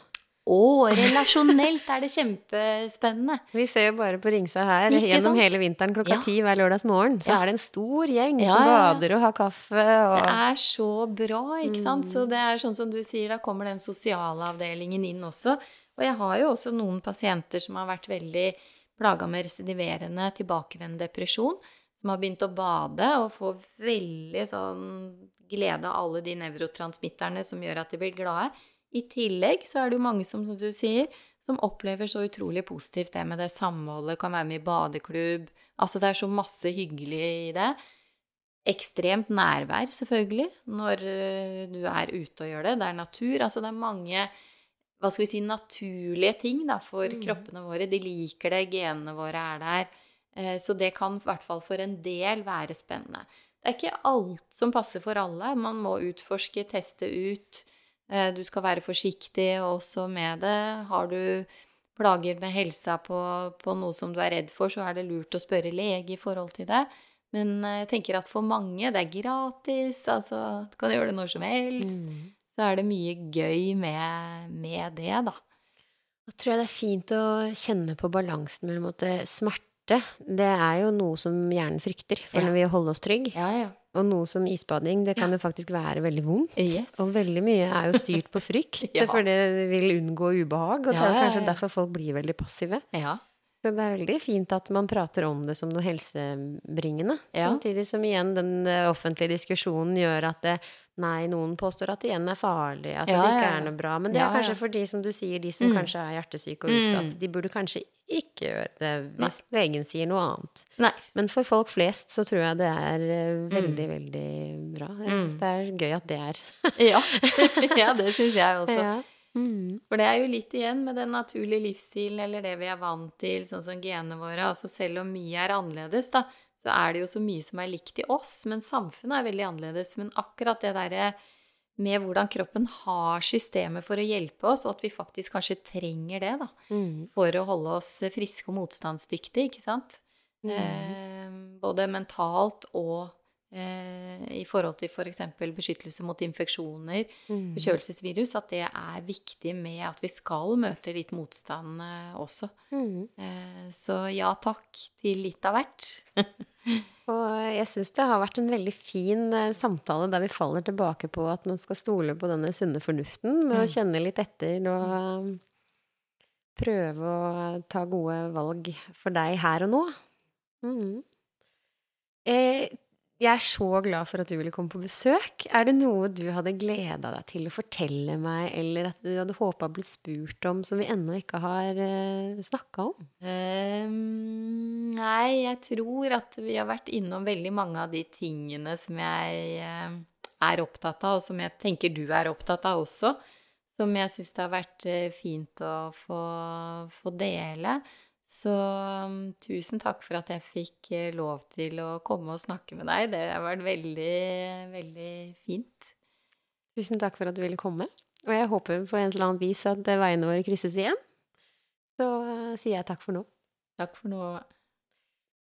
Og relasjonelt er det kjempespennende. Vi ser jo bare på Ringsa her Ikke gjennom sant? hele vinteren klokka ti ja. hver lørdagsmorgen. Så ja. er det en stor gjeng ja, som bader og har kaffe og Det er så bra, ikke sant. Mm. Så det er sånn som du sier, da kommer den sosiale avdelingen inn også. Og jeg har jo også noen pasienter som har vært veldig plaga med residiverende, tilbakevendende depresjon som har begynt å bade og får veldig sånn glede av alle de nevrotransmitterne som gjør at de blir glade. I tillegg så er det jo mange som, som du sier, som opplever så utrolig positivt det med det samholdet, kan være med i badeklubb Altså det er så masse hyggelig i det. Ekstremt nærvær, selvfølgelig, når eh, du er ute og gjør det. Det er natur. Altså det er mange hva skal vi si, naturlige ting da, for mm. kroppene våre. De liker det, genene våre er der. Eh, så det kan i hvert fall for en del være spennende. Det er ikke alt som passer for alle. Man må utforske, teste ut. Eh, du skal være forsiktig også med det. Har du plager med helsa på, på, noe som du er redd for, så er det lurt å spørre lege i forhold til det. Men eh, jeg tenker at for mange, det er gratis, altså du kan gjøre det når som helst. Mm. Så er det mye gøy med, med det, da. Da tror jeg det er fint å kjenne på balansen mellom at smerte, det er jo noe som hjernen frykter for ja. når vi holder oss trygg. Ja, ja. Og noe som isbading, det kan jo faktisk være veldig vondt. Yes. Og veldig mye er jo styrt på frykt, for det vil unngå ubehag. Og det er kanskje derfor folk blir veldig passive. Så det er veldig fint at man prater om det som noe helsebringende. Samtidig som igjen den eh, offentlige diskusjonen gjør at det, Nei, noen påstår at det igjen er farlig, at ja, det ikke er noe bra. Men det er kanskje for de som du sier, de som mm. kanskje er hjertesyke og utsatt. Mm. De burde kanskje ikke gjøre det hvis Nei. legen sier noe annet. Nei. Men for folk flest så tror jeg det er eh, veldig, mm. veldig bra. Jeg syns mm. det er gøy at det er. ja. ja, det syns jeg også. Ja. Mm. For det er jo litt igjen med den naturlige livsstilen eller det vi er vant til, sånn som genene våre. Altså selv om mye er annerledes, da, så er det jo så mye som er likt i oss. Men samfunnet er veldig annerledes. Men akkurat det derre med hvordan kroppen har systemet for å hjelpe oss, og at vi faktisk kanskje trenger det da, mm. for å holde oss friske og motstandsdyktige, ikke sant? Mm. Eh, både mentalt og eh, i forhold til f.eks. For beskyttelse mot infeksjoner, mm. forkjølelsesvirus, at det er viktig med at vi skal møte litt motstand eh, også. Mm. Eh, så ja takk til litt av hvert. og jeg syns det har vært en veldig fin eh, samtale der vi faller tilbake på at man skal stole på denne sunne fornuften med mm. å kjenne litt etter og mm. prøve å ta gode valg for deg her og nå. Mm. Eh, jeg er så glad for at du ville komme på besøk. Er det noe du hadde gleda deg til å fortelle meg, eller at du hadde håpa å bli spurt om, som vi ennå ikke har uh, eh, snakka om? Um, nei, jeg tror at vi har vært innom veldig mange av de tingene som jeg uh, er opptatt av, og som jeg tenker du er opptatt av også. Som jeg syns det har vært uh, fint å få, få dele. Så um, tusen takk for at jeg fikk eh, lov til å komme og snakke med deg. Det har vært veldig, veldig fint. Tusen takk for at du ville komme. Og jeg håper på en eller annen vis at veiene våre krysses igjen. Så uh, sier jeg takk for nå. Takk for nå.